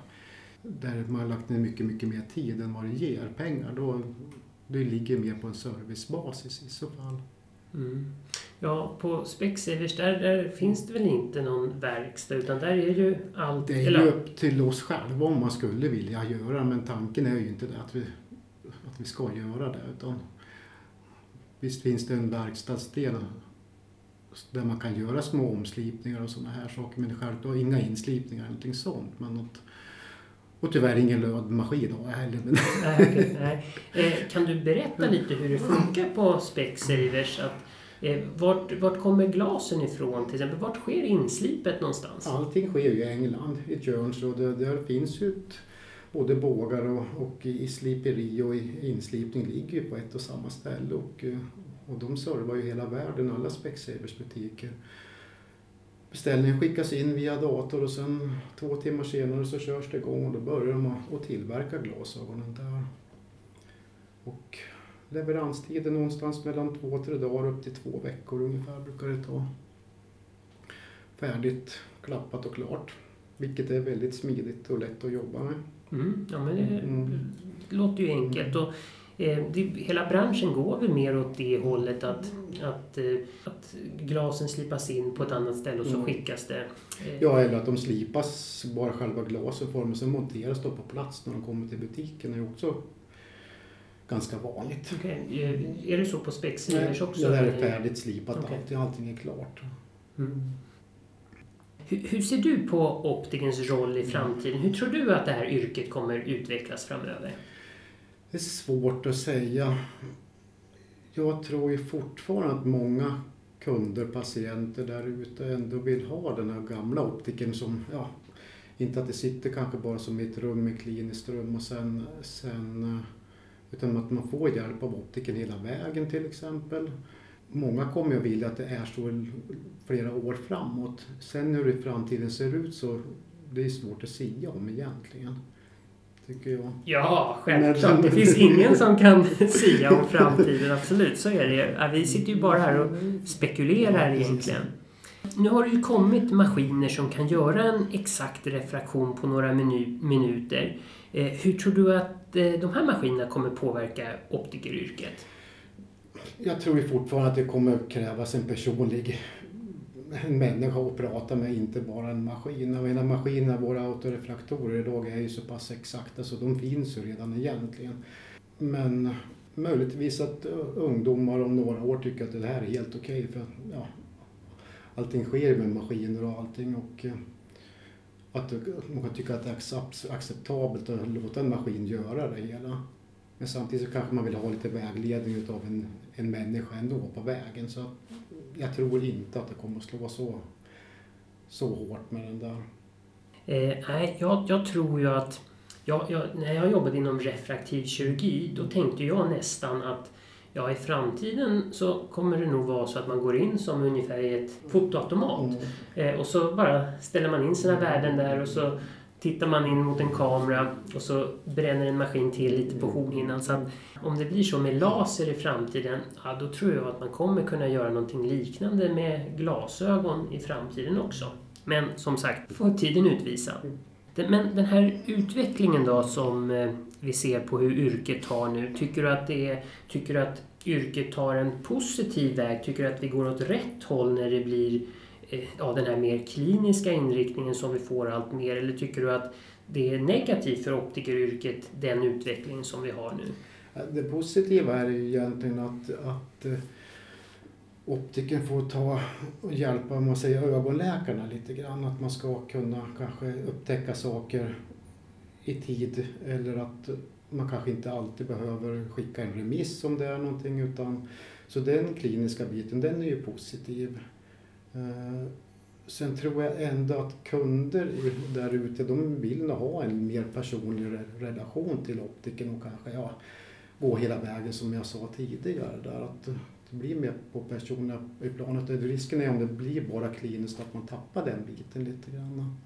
där man har lagt ner mycket, mycket mer tid än vad det ger pengar. Då, det ligger mer på en servicebasis i så fall. Mm. Ja, på Specsavers där, där finns det väl inte någon verkstad utan där är ju allt... Det är eller- ju upp till oss själva om man skulle vilja göra men tanken är ju inte det att vi, att vi ska göra det. Utan visst finns det en verkstadsdel där man kan göra små omslipningar och sådana här saker men självklart inga inslipningar eller någonting sånt. Men att Och tyvärr ingen lödmaskin jag heller. Men Nej, okej, nej. Eh, Kan du berätta lite hur det funkar på Specsavers? Att, Eh, vart, vart kommer glasen ifrån till exempel? Vart sker inslipet någonstans? allting sker ju i England, i Jones. Och det, där finns ju ett, både bågar och, och i sliperi och i inslipning ligger ju på ett och samma ställe. Och, eh, och de servar ju hela världen, alla Specsavers butiker. Beställningen skickas in via dator och sen två timmar senare så körs det igång och då börjar de att- att tillverka glasögonen där. Och leveranstiden någonstans mellan två, tre dagar upp till två veckor ungefär brukar det ta. Färdigt, klappat och klart. Vilket är väldigt smidigt och lätt att jobba med. Mm, ja, men det, Mm. låter ju enkelt. Och, eh, det, hela branschen går väl mer åt det hållet att, att, eh, att glasen slipas in på ett annat ställe och så Mm. skickas det. Eh, Ja, eller att de slipas, bara själva glasen formen, sen monteras de på plats när de kommer till butiken. är också ganska vanligt. okej. Eh, Är det så på Specsavers också? det där är färdigt slipat, Okej. allting, allting är klart. Mm. Hur, hur ser du på optikerns roll i framtiden? Hur tror du att det här yrket kommer utvecklas framöver? Det är svårt att säga. Jag tror ju fortfarande att många kunder, patienter där ute ändå vill ha den här gamla optiken som, ja, inte att det sitter kanske bara som i ett rum, ett kliniskt rum och sen, sen eh, utan att man får hjälp av optiken hela vägen till exempel. Många kommer att vilja att det är så flera år framåt. Sen hur det framtiden ser ut så det är svårt att säga om egentligen. Tycker jag. Ja, självklart. Det finns ingen som kan (laughs) sia om framtiden. Absolut, så är det. Ja, Vi sitter ju bara här och spekulerar egentligen. Nu har det ju kommit maskiner som kan göra en exakt refraktion på några minu- minuter. Eh, hur tror du att eh, de här maskinerna kommer påverka optikeryrket? Jag tror ju fortfarande att det kommer krävas en personlig en människa att prata med, inte bara en maskin. Jag menar maskinerna, våra autorefraktorer idag är ju så pass exakta så de finns ju redan egentligen. Men möjligtvis att eh, ungdomar om några år tycker att det här är helt okej för ja, allting sker med maskiner och allting och att man kan tycka att det är acceptabelt att låta en maskin göra det hela. Men samtidigt så kanske man vill ha lite vägledning utav en, en människa ändå på vägen. Så jag tror inte att det kommer att slå så, så hårt med den där. Eh, nej, jag, jag tror ju att... Jag, jag, när jag jobbade inom refraktiv kirurgi då tänkte jag nästan att ja, i framtiden så kommer det nog vara så att man går in som ungefär i ett fotoautomat. Eh, och så bara ställer man in sina värden där och så tittar man in mot en kamera och så bränner en maskin till lite på hornhinnan. Så om det blir så med laser i framtiden, ja, då tror jag att man kommer kunna göra någonting liknande med glasögon i framtiden också. Men som sagt, får tiden utvisa. Men den här utvecklingen då som eh, vi ser på hur yrket tar nu, tycker du att, det är, tycker du att yrket tar en positiv väg? Tycker du att vi går åt rätt håll när det blir eh, ja, den här mer kliniska inriktningen som vi får allt mer? Eller tycker du att det är negativt för optikeryrket, den utvecklingen som vi har nu? Det positiva är ju egentligen att, att eh, optiken får ta och hjälpa om man säger, ögonläkarna lite grann. Att man ska kunna kanske upptäcka saker i tid eller att man kanske inte alltid behöver skicka en remiss om det är någonting. Utan, så den kliniska biten, den är ju positiv. Eh, sen tror jag ändå att kunder där ute, de vill nog ha en mer personlig relation till optiken och kanske ja, gå hela vägen som jag sa tidigare. Där, att blir mer på personliga i planet. Risken är om det blir bara kliniskt att man tappar den biten lite grann.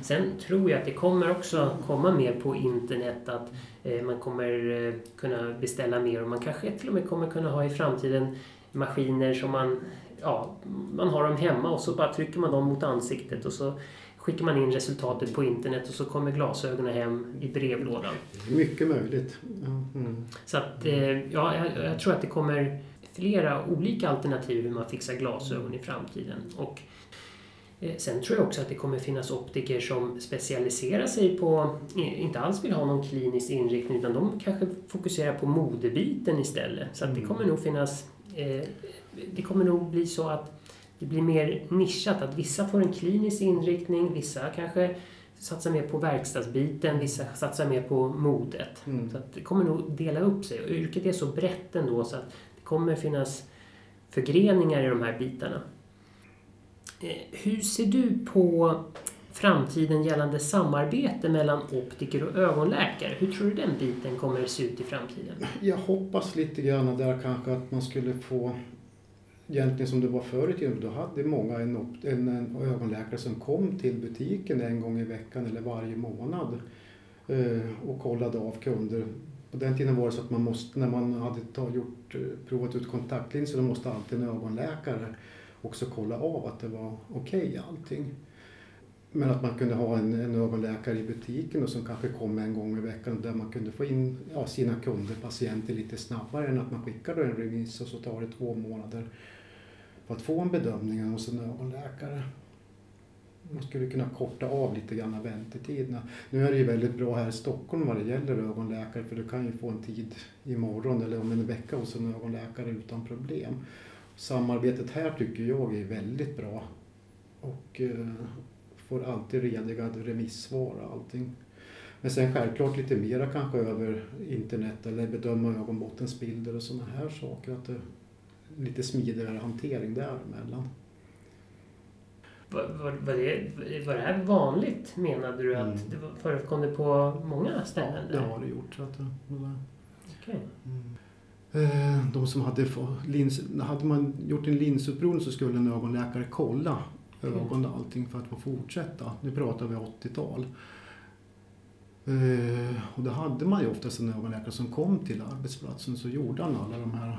Sen tror jag att det kommer också komma mer på internet att eh, man kommer eh, kunna beställa mer och man kanske till och med kommer kunna ha i framtiden maskiner som man, ja, man har dem hemma och så bara trycker man dem mot ansiktet och så skickar man in resultatet på internet och så kommer glasögonen hem i brevlådan. Mycket möjligt. Mm. Så att, eh, ja, jag, jag tror att det kommer flera olika alternativ hur man fixar glasögon i framtiden. Och eh, sen tror jag också att det kommer finnas optiker som specialiserar sig på, inte alls vill ha någon klinisk inriktning utan de kanske fokuserar på modebiten istället. Så att det kommer nog finnas, eh, det kommer nog bli så att det blir mer nischat, att vissa får en klinisk inriktning, vissa kanske satsar mer på verkstadsbiten, vissa satsar mer på modet. Mm. Så att det kommer nog dela upp sig. Och yrket är så brett ändå så att kommer finnas förgreningar i de här bitarna. Eh, hur ser du på framtiden gällande samarbete mellan optiker och ögonläkare? Hur tror du den biten kommer att se ut i framtiden? Jag hoppas lite grann där kanske att man skulle få Egentligen som det var förr i tiden, då hade många en, en, en ögonläkare som kom till butiken en gång i veckan eller varje månad eh, och kollade av kunder. På den tiden var det så att man måste, när man hade ta, gjort, eh, provat ut kontaktlinser, då måste alltid en ögonläkare också kolla av att det var okej allting. Men att man kunde ha en, en ögonläkare i butiken och som kanske kom en gång i veckan där man kunde få in ja, sina kunder, patienter lite snabbare än att man skickar en remiss och så tar det två månader för att få en bedömning hos en ögonläkare. Man skulle kunna korta av lite grann väntetiderna. Nu är det ju väldigt bra här i Stockholm vad det gäller ögonläkare för du kan ju få en tid imorgon eller om en vecka hos en ögonläkare utan problem. Samarbetet här tycker jag är väldigt bra och eh, får alltid rediga remissvar och allting. Men sen självklart lite mera kanske över internet eller bedöma ögonbottensbilder och sådana här saker. Att det lite smidigare hantering däremellan. Var, var, det, var det här vanligt menade du att Mm. det förekom det på många ställen? Det där? har det gjort. Så att det, det där. Okej. Eh, De som hade, lins, hade man gjort en linsupprovning så skulle en ögonläkare kolla ögon och allting för att få fortsätta. Nu pratar vi 80-tal. Eh, Och då hade man ju oftast en ögonläkare som kom till arbetsplatsen så gjorde han alla de här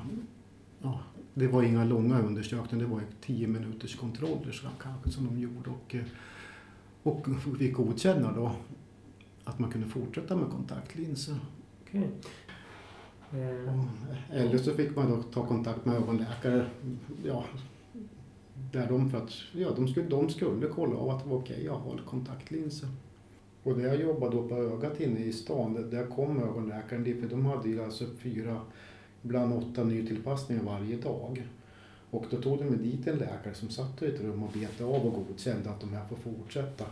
ja, det var inga långa undersökningar, det var 10 minuters kontroller så kanske som de gjorde och, eh, och fick godkänna då att man kunde fortsätta med kontaktlinser. okej. Eh, Eller så fick man då ta kontakt med ögonläkare. Ja, där de, för att, ja, de, skulle, de skulle kolla av att det var okej att ha kontaktlinser. Och där jag jobbade då på ögat inne i stan, där kom ögonläkaren dit, för de hade ju alltså fyra, ibland åtta nytillpassningar varje dag. Och då tog de med dit en läkare som satt i ett rum och betade av och godkände att de här får fortsätta.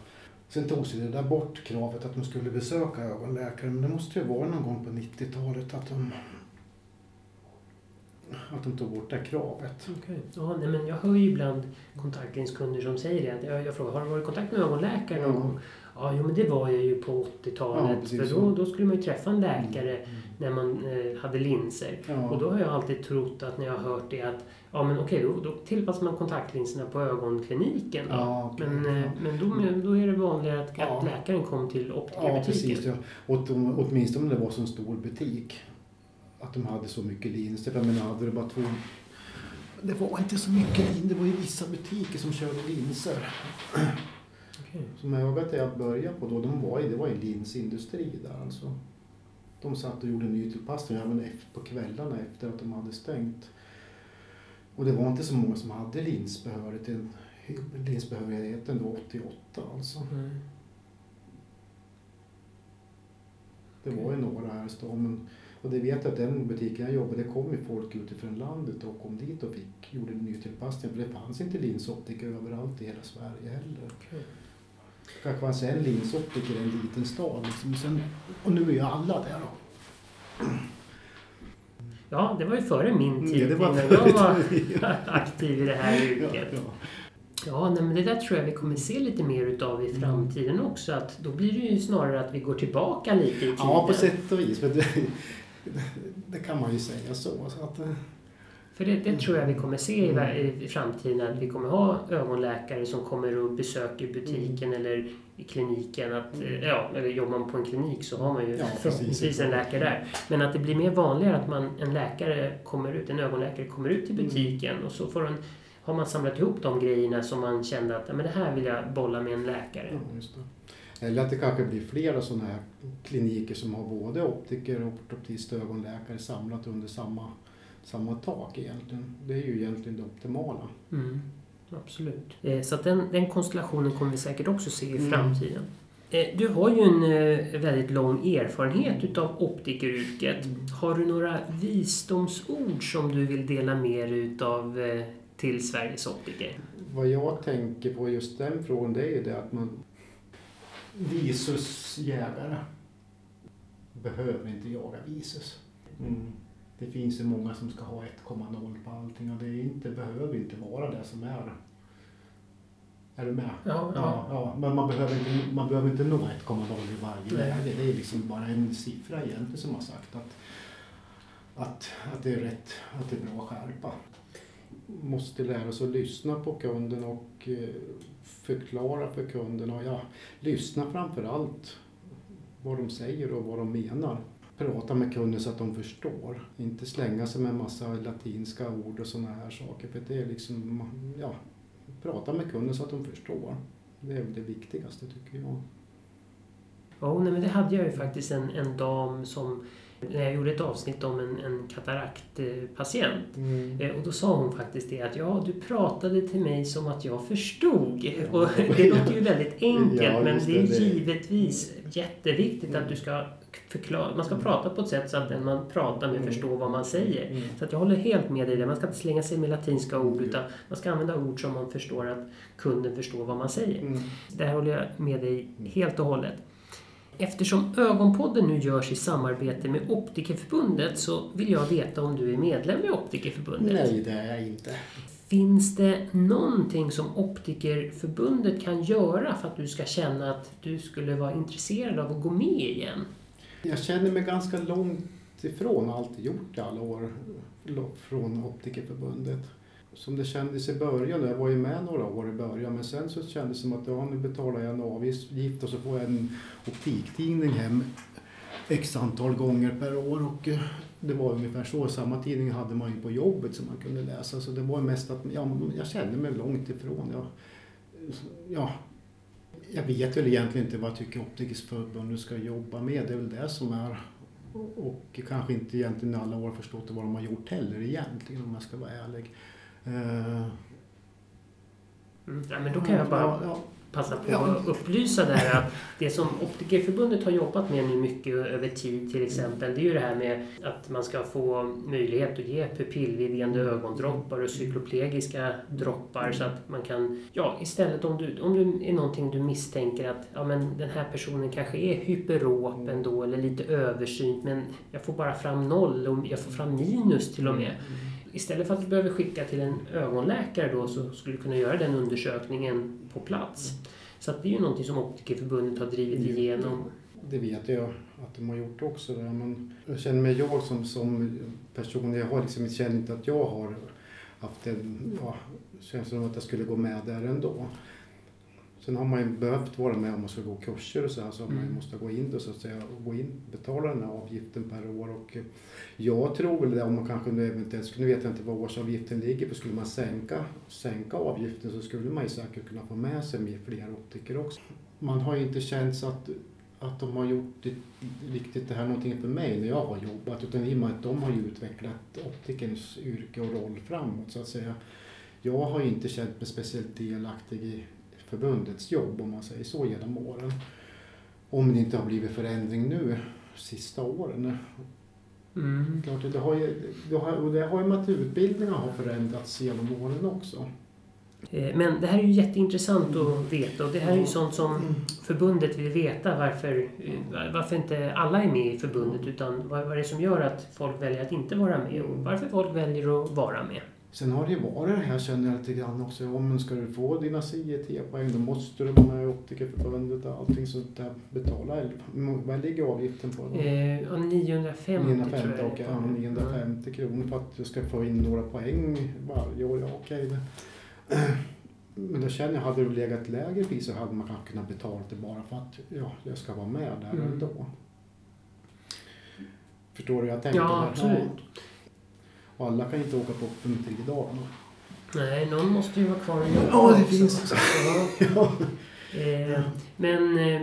Sen tog sig det där bort kravet att de skulle besöka ögonläkaren, men det måste ju vara någon gång på 90-talet att de att de tog bort det kravet. Okej. Ja, nej, men jag hör ju ibland kontaktlinskunder som säger det. Att jag, jag frågar, har du varit i kontakt med ögonläkare någon Ja. gång? Ja, jo, men det var jag ju på Ja, 80-talet. precis för då, då skulle man ju träffa en läkare Mm. När man eh, hade linser. Ja. Och då har jag alltid trott att när jag har hört det att ja men okej, då, då tillpassar man kontaktlinserna på ögonkliniken. Då. Ja, okej. Men, eh, men då, då är det vanligare att, Ja. att läkaren kom till Ja, optikerbutiken. precis. Ja. Och de, åtminstone om det var så en stor butik. Att de hade så mycket linser. För jag menar, hade det bara två... Det var inte så mycket linser. Det var ju vissa butiker som körde linser. Okej. Som ögat jag började på då, de var i, det var en linsindustri där alltså. De satt och gjorde nytillpassningar även på kvällarna efter att de hade stängt. Och det var inte så många som hade linsbehörighet, linsbehörigheten då 88 alltså. Mm. Det var ju några här i stan. Och det vet jag att den butiken jag jobbade, det kom ju folk utifrån landet och kom dit och fick, gjorde nytillpassningar. För det fanns inte linsoptiker överallt i hela Sverige heller. Okej. Kanske fanns en linsoptiker i en liten stad. Liksom. Sen, och nu är ju alla där då. Ja, det var ju före min Mm, tid det var innan jag var (laughs) aktiv i det här Ja, yrket. ja. Ja, nej, men det där tror jag vi kommer se lite mer utav i Mm. framtiden också. Att då blir det ju snarare att vi går tillbaka lite i tiden. ja, på sätt och vis. Det, det kan man ju säga så. så att, eh, För det, det tror jag vi kommer se i, Mm. i framtiden. Att vi kommer ha ögonläkare som kommer och besöker butiken eller i kliniken. Att, Mm. eh, ja, eller jobbar man på en klinik så har man ju Ja, precis. förhoppningsvis en läkare där. Men att det blir mer vanligare att man, en läkare kommer ut, en ögonläkare kommer ut till Mm. butiken och så får en, har man samlat ihop de grejerna som man kände att men det här vill jag bolla med en läkare. ja. Eller att det kanske blir flera sådana här kliniker som har både optiker, ortoptist och ögonläkare samlat under samma, samma tak egentligen. Det är ju egentligen det optimala. Mm, absolut. Eh, Så att den, den konstellationen kommer vi säkert också se i Mm. framtiden. Eh, Du har ju en eh, väldigt lång erfarenhet utav optikeryrket. Mm. Har du några visdomsord som du vill dela med dig utav till Sveriges optiker? Vad jag tänker på just den frågan det är ju det att man Visusjägare behöver inte jaga visus. Mm. Det finns ju många som ska ha 1,0 på allting och det är inte, behöver inte vara det som är. Är du med? Ja, ja. ja, men man behöver inte, man behöver inte nå 1,0 i varje Nej. läge. Det är liksom bara en siffra egentligen som har sagt att, att, att det är rätt, att det är bra att skärpa. Måste lära sig att lyssna på kunden och eh, förklara för kunden och ja, lyssna framför allt vad de säger och vad de menar. Prata med kunden så att de förstår. Inte slänga sig med massa latinska ord och sådana här saker. För det är liksom, ja, prata med kunden så att de förstår. Det är det viktigaste tycker jag. Ja, nej, men det hade jag ju faktiskt en, en dam som när jag gjorde ett avsnitt om en, en kataraktpatient. Eh, Och då sa hon faktiskt det att ja, du pratade till mig som att jag förstod. Ja. Och det låter ju väldigt (laughs) enkelt Ja, men det är det, givetvis jätteviktigt att du ska förklara, man ska prata på ett sätt så att den man pratar med Mm. förstår vad man säger. Mm. Så att jag håller helt med dig där. Man ska inte slänga sig med latinska ord utan man ska använda ord som man förstår att kunden förstår vad man säger. Mm. Där håller jag med dig helt och hållet. Eftersom Ögonpodden nu görs i samarbete med Optikerförbundet så vill jag veta om du är medlem i Optikerförbundet. Nej, det är jag inte. Finns det någonting som Optikerförbundet kan göra för att du ska känna att du skulle vara intresserad av att gå med igen? Jag känner mig ganska långt ifrån och alltid gjort i alla år från Optikerförbundet. Som det kändes i början, jag var ju med några år i början, men sen så kändes det som att ja, nu betalar jag en avgift och så får jag en optiktidning hem x antal gånger per år och eh, det var ungefär så. Samma tidning hade man ju på jobbet som man kunde läsa så det var mest att ja, jag kände mig långt ifrån. Jag, ja, jag vet väl egentligen inte vad jag tycker Optikers förbund ska jobba med. Det är väl det som är och kanske inte egentligen alla år förstått vad de har gjort heller egentligen om jag ska vara ärlig. Eh, Mm. Ja, men då kan jag bara ja, ja, passa på att upplysa där att det som Optikerförbundet har jobbat med nu mycket över tid till exempel det är ju det här med att man ska få möjlighet att ge pupillvidgande ögondroppar och cykloplegiska droppar så att man kan, ja istället om du, om du är någonting du misstänker att ja, men den här personen kanske är hyperop ändå eller lite översynt men jag får bara fram noll och jag får fram minus till och med. Istället för att du behöver skicka till en ögonläkare då så skulle du kunna göra den undersökningen på plats. Så att det är ju någonting som Optikerförbundet har drivit igenom. Det vet jag att de har gjort också. Där. Men jag känner mig jag som, som person, jag har liksom, känner inte att jag har haft en, ja, känns som att jag skulle gå med där ändå. Sen har man ju behövt vara med om man ska gå kurser och så här, så man Mm. måste gå in då, så att säga, och gå in, betala den här avgiften per år. Och eh, jag tror väl det om man kanske nu eventuellt, nu vet jag inte vad årsavgiften ligger på, skulle man sänka, sänka avgiften så skulle man ju säkert kunna få med sig mer fler optiker också. Man har ju inte känt att att de har gjort det, riktigt det här någonting för mig när jag har jobbat utan i och med att de har ju utvecklat optikerns yrke och roll framåt så att säga. Jag har ju inte känt mig speciellt delaktig i förbundets jobb om man säger så genom åren. Om det inte har blivit förändring nu sista åren. Mm. Klart, det har ju, det har, och det har ju med att utbildningarna har förändrats genom åren också. Eh, Men det här är ju jätteintressant att veta och det här är ju sånt som förbundet vill veta varför, eh, varför inte alla är med i förbundet utan vad vad är det som gör att folk väljer att inte vara med och varför folk väljer att vara med. Sen har det ju varit det här känner jag lite grann också. Ja, men ska du få dina CIT-poäng då måste du vara med i Optikerförbundet och allting sånt där. Betala. Vad ligger avgiften på? Då? Eh, ja, 950, 950, tror jag. okej, ja, 950 kronor för att du ska få in några poäng varje år. Ja, okej. det. (clears throat) Men då känner jag, hade det legat lägre pris så hade man kanske kunnat betala det bara för att ja, jag ska vara med där Mm. ändå. Förstår du hur jag tänker? Ja, absolut. Och alla kan inte åka på optometridagarna. Nej, någon måste ju vara kvar och jobba Ja, det finns. Ja. Eh, men eh,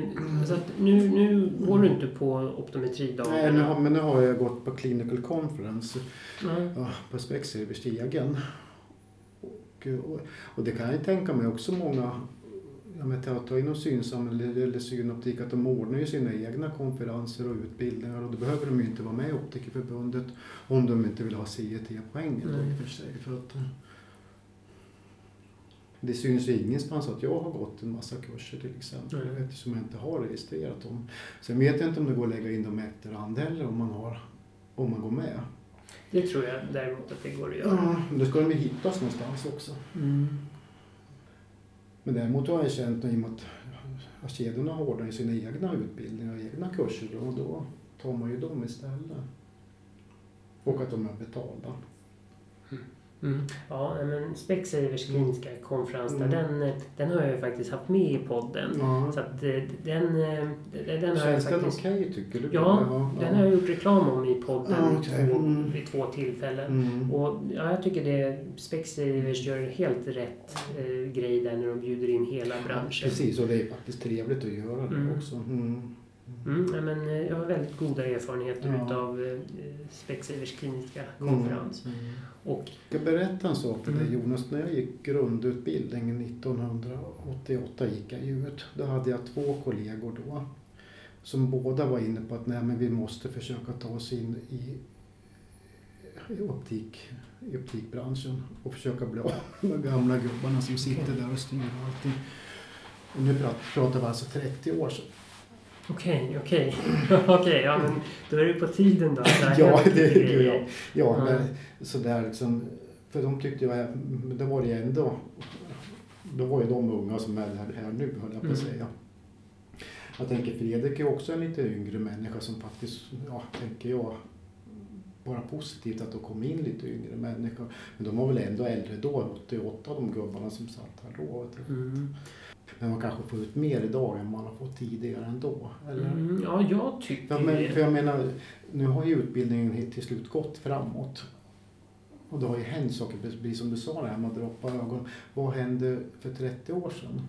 nu, nu går du inte på optometridagarna? Nej, nu har, men nu har jag gått på Clinical Conference Nej. ja, på Specsavers-stegen. Och, och, och det kan jag tänka mig också många Ja, ta inom synsam eller, eller synoptik att de ordnar ju sina egna konferenser och utbildningar och då behöver de ju inte vara med i Optikerförbundet om de inte vill ha CET-poängen då i Nej. och för sig. För att, Det syns ju ingenstans att jag har gått en massa kurser till exempel Nej. eftersom jag inte har registrerat dem. Sen vet jag inte om det går att lägga in dem i efterhand heller om man, har, om man går med. Det tror jag däremot att det går att göra. Ja, då ska de ju hittas någonstans också. Mm. Men däremot har jag känt i och med att kedjorna ordnar ju sina egna utbildningar och egna kurser och då tar man ju dem istället. Och att de är betalda. Mm. Ja, men Specsavers kliniska konferens, där, Mm. den, den har jag ju faktiskt haft med i podden. Ja. Så att eh, den, eh, den har jag den faktiskt... okej tycker du? Ja, den har jag gjort reklam om i podden Ja, okej. två, Mm. vid två tillfällen. Mm. Och ja, jag tycker det Specsavers gör helt rätt eh, grej där när de bjuder in hela branschen. Precis, och det är faktiskt trevligt att göra det Mm. också. Mm. Mm, ja, men, eh, jag har väldigt goda erfarenheter Ja. utav eh, Specsavers kliniska konferens. Mm. Mm. Och Jag ska berätta en sak för dig Mm. Jonas. När jag gick grundutbildningen 1988 gick jag ut. Då hade jag två kollegor då. Som båda var inne på att nej, men vi måste försöka ta oss in i, i, optik, i optikbranschen. Och försöka bli av (laughs) med de gamla gubbarna som sitter där och styr och allting. Och nu prat- pratar vi alltså 30 år sedan. Okej, okej. (laughs) Okej, ja men då är det på tiden då. Ja, det är det, ja. Ja, Ja. men sådär liksom. För de tyckte jag, det var det ändå. Då var ju de unga som är här, nu, höll jag på att Mm. säga. Jag tänker Fredrik är också en lite yngre människa som faktiskt, ja, tänker jag, bara positivt att det kom in lite yngre människor. Men de var väl ändå äldre då, 88 de gubbarna som satt här då. Mm. Men man kanske får ut mer idag än man har fått tidigare ändå. Eller? Mm, ja, jag tycker Ja, men, för jag menar, nu har ju utbildningen till slut gått framåt. Och det har ju hänt saker, precis som du sa det här med att droppa ögon. Vad hände för 30 år sedan?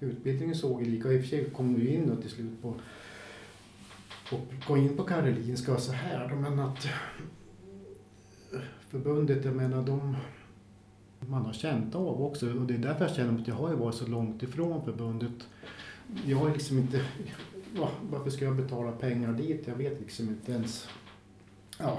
Utbildningen såg ju lika, i och för sig kom du in till slut på och gå in på Karolinska och så här men att förbundet, jag menar de man har känt av också och det är därför jag känner att jag har ju varit så långt ifrån förbundet. Jag har liksom inte (laughs) ja, varför ska jag betala pengar dit? Jag vet liksom inte ens. Ja.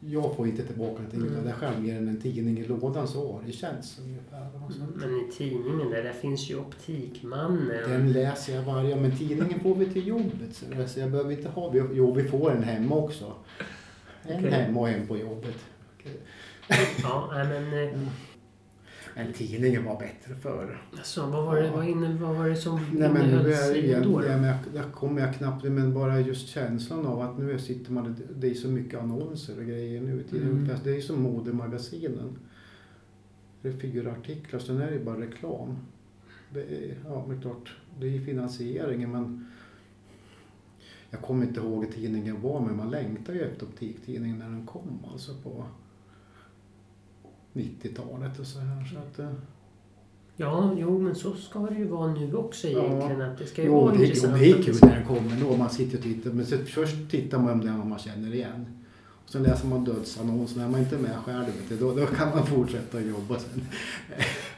Jag får inte tillbaka någonting Mm. av det själv mer än en tidning i lådan så har det känts ungefär. Så Men i tidningen där, där finns ju Optikmannen. Den läser jag varje men tidningen får vi till jobbet. Så jag behöver inte ha, jo vi får en hemma också. En Okej. hemma och en på jobbet. Ja, nej, men eh, Men tidningen var bättre förr. alltså, vad var det, vad inne, vad var det som Nej men nu är det igen, då? med, där kommer jag knappt, men bara just känslan av att nu sitter man, det är så mycket annonser och grejer nu. Mm. Det är ju som modemagasinen. Det är fyra artiklar, sen är det bara reklam. Det är, ja men klart, det är ju finansieringen men jag kommer inte ihåg tidningen var men man längtar ju efter optiktidningen när den kom alltså på 90-talet och så här. Så att, eh, Ja, jo, men så ska det ju vara nu också Ja. egentligen. Att det ska ju Jo, vara det är, intressant. det är kul när den kommer då. Man sitter och tittar. Men så först tittar man om det man känner igen. Och sen läser man dödsannonsen. Är man inte med själv, vet då, då kan man fortsätta jobba sen.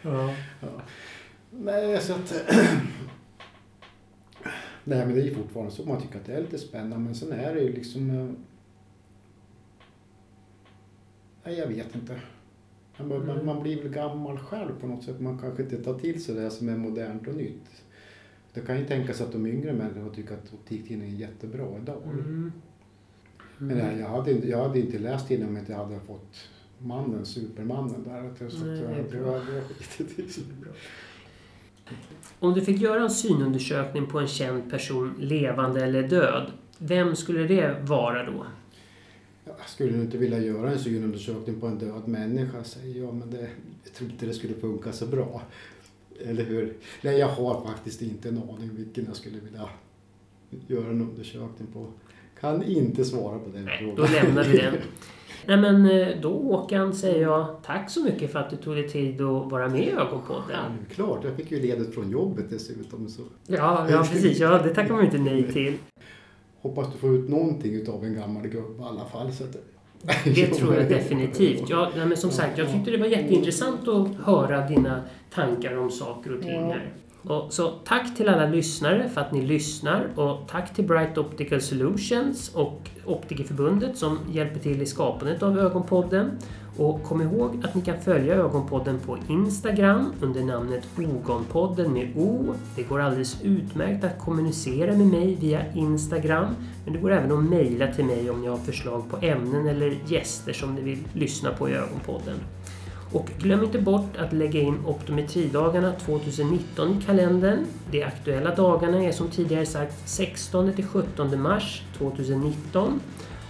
Ja. (laughs) Ja. Nej, så att... (clears throat) Nej, men det är ju fortfarande så. Man tycker att det är lite spännande. Men sen är det ju liksom... eh, Nej, jag vet inte. Man, Mm. man blir väl gammal själv på något sätt. Man kanske inte tar till sig det som är modernt och nytt. Det kan ju tänkas att de yngre människorna tycker att optiktidningen är jättebra idag. Mm. Men nej, jag, hade, inte- jag hade inte läst tidningen om jag inte hade fått mannen, supermannen där. Så Nej, det är jag, bra. jag, jag skitit i det. Om du fick göra en synundersökning på en känd person, levande eller död, vem skulle det vara då? Jag skulle inte vilja göra en synundersökning på en död människa, säger jag, men det, jag tror inte det skulle funka så bra. Eller hur? Nej, jag har faktiskt inte en aning vilken jag skulle vilja göra en undersökning på. Kan inte svara på den Nej, frågan. då lämnar vi den. (laughs) Nej men eh, då Håkan säger jag tack så mycket för att du tog dig tid att vara med i Ögonpodden. Självklart, jag fick ju ledigt från jobbet dessutom. Så Ja, ja precis. Ja, det tackar man inte nej till. (laughs) hoppas du får ut någonting utav en gammal gubbe i alla fall. Så att, Det (laughs) tror jag definitivt. Ja, men som sagt, jag tyckte det var jätteintressant att höra dina tankar om saker och ting här. Och så tack till alla lyssnare för att ni lyssnar och tack till Bright Optical Solutions och Optikerförbundet som hjälper till i skapandet av Ögonpodden. Och kom ihåg att ni kan följa Ögonpodden på Instagram under namnet Ogonpodden med O. Det går alldeles utmärkt att kommunicera med mig via Instagram. Men det går även att mejla till mig om ni har förslag på ämnen eller gäster som ni vill lyssna på i Ögonpodden. Och glöm inte bort att lägga in optometridagarna 2019 i kalendern. De aktuella dagarna är som tidigare sagt 16 till 17 mars 2019.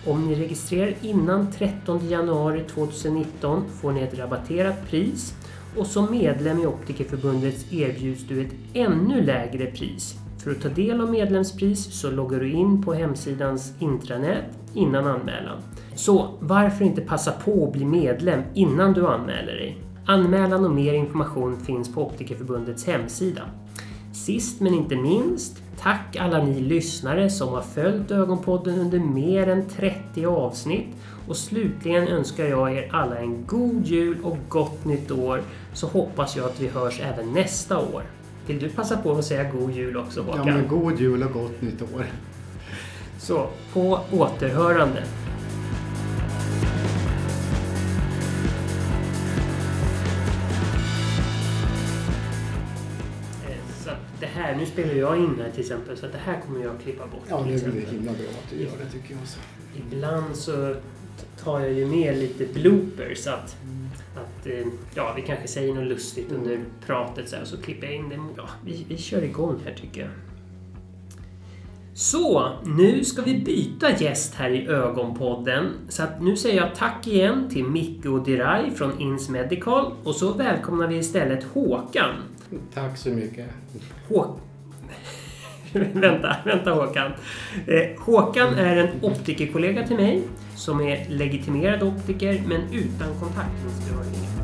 Om ni registrerar innan 13 januari 2019 får ni ett rabatterat pris och som medlem i Optikerförbundet erbjuds du ett ännu lägre pris. För att ta del av medlemspris så loggar du in på hemsidans intranät innan anmälan. Så varför inte passa på att bli medlem innan du anmäler dig? Anmälan och mer information finns på Optikerförbundets hemsida. Sist men inte minst, tack alla ni lyssnare som har följt Ögonpodden under mer än 30 avsnitt. Och slutligen önskar jag er alla en god jul och gott nytt år, så hoppas jag att vi hörs även nästa år. Vill du passa på att säga god jul också Håkan? Ja, men god jul och gott nytt år. Så, på återhörande. Nu spelar jag in här till exempel, så det här kommer jag klippa bort. Ja, nu blir det himla bra att du gör det tycker jag också. Ibland så tar jag ju med lite bloopers. Att, att eh, ja, vi kanske säger något lustigt under pratet så här, och så klipper jag in det. Ja, vi, vi kör igång här tycker jag. Så, nu ska vi byta gäst här i Ögonpodden. Så att nu säger jag tack igen till Micke och Diraj från Ins Medical och så välkomnar vi istället Håkan. Tack så mycket. Hå... (laughs) vänta, vänta Håkan. Eh, Håkan är en optikerkollega till mig som är legitimerad optiker men utan kontaktlinsstörning.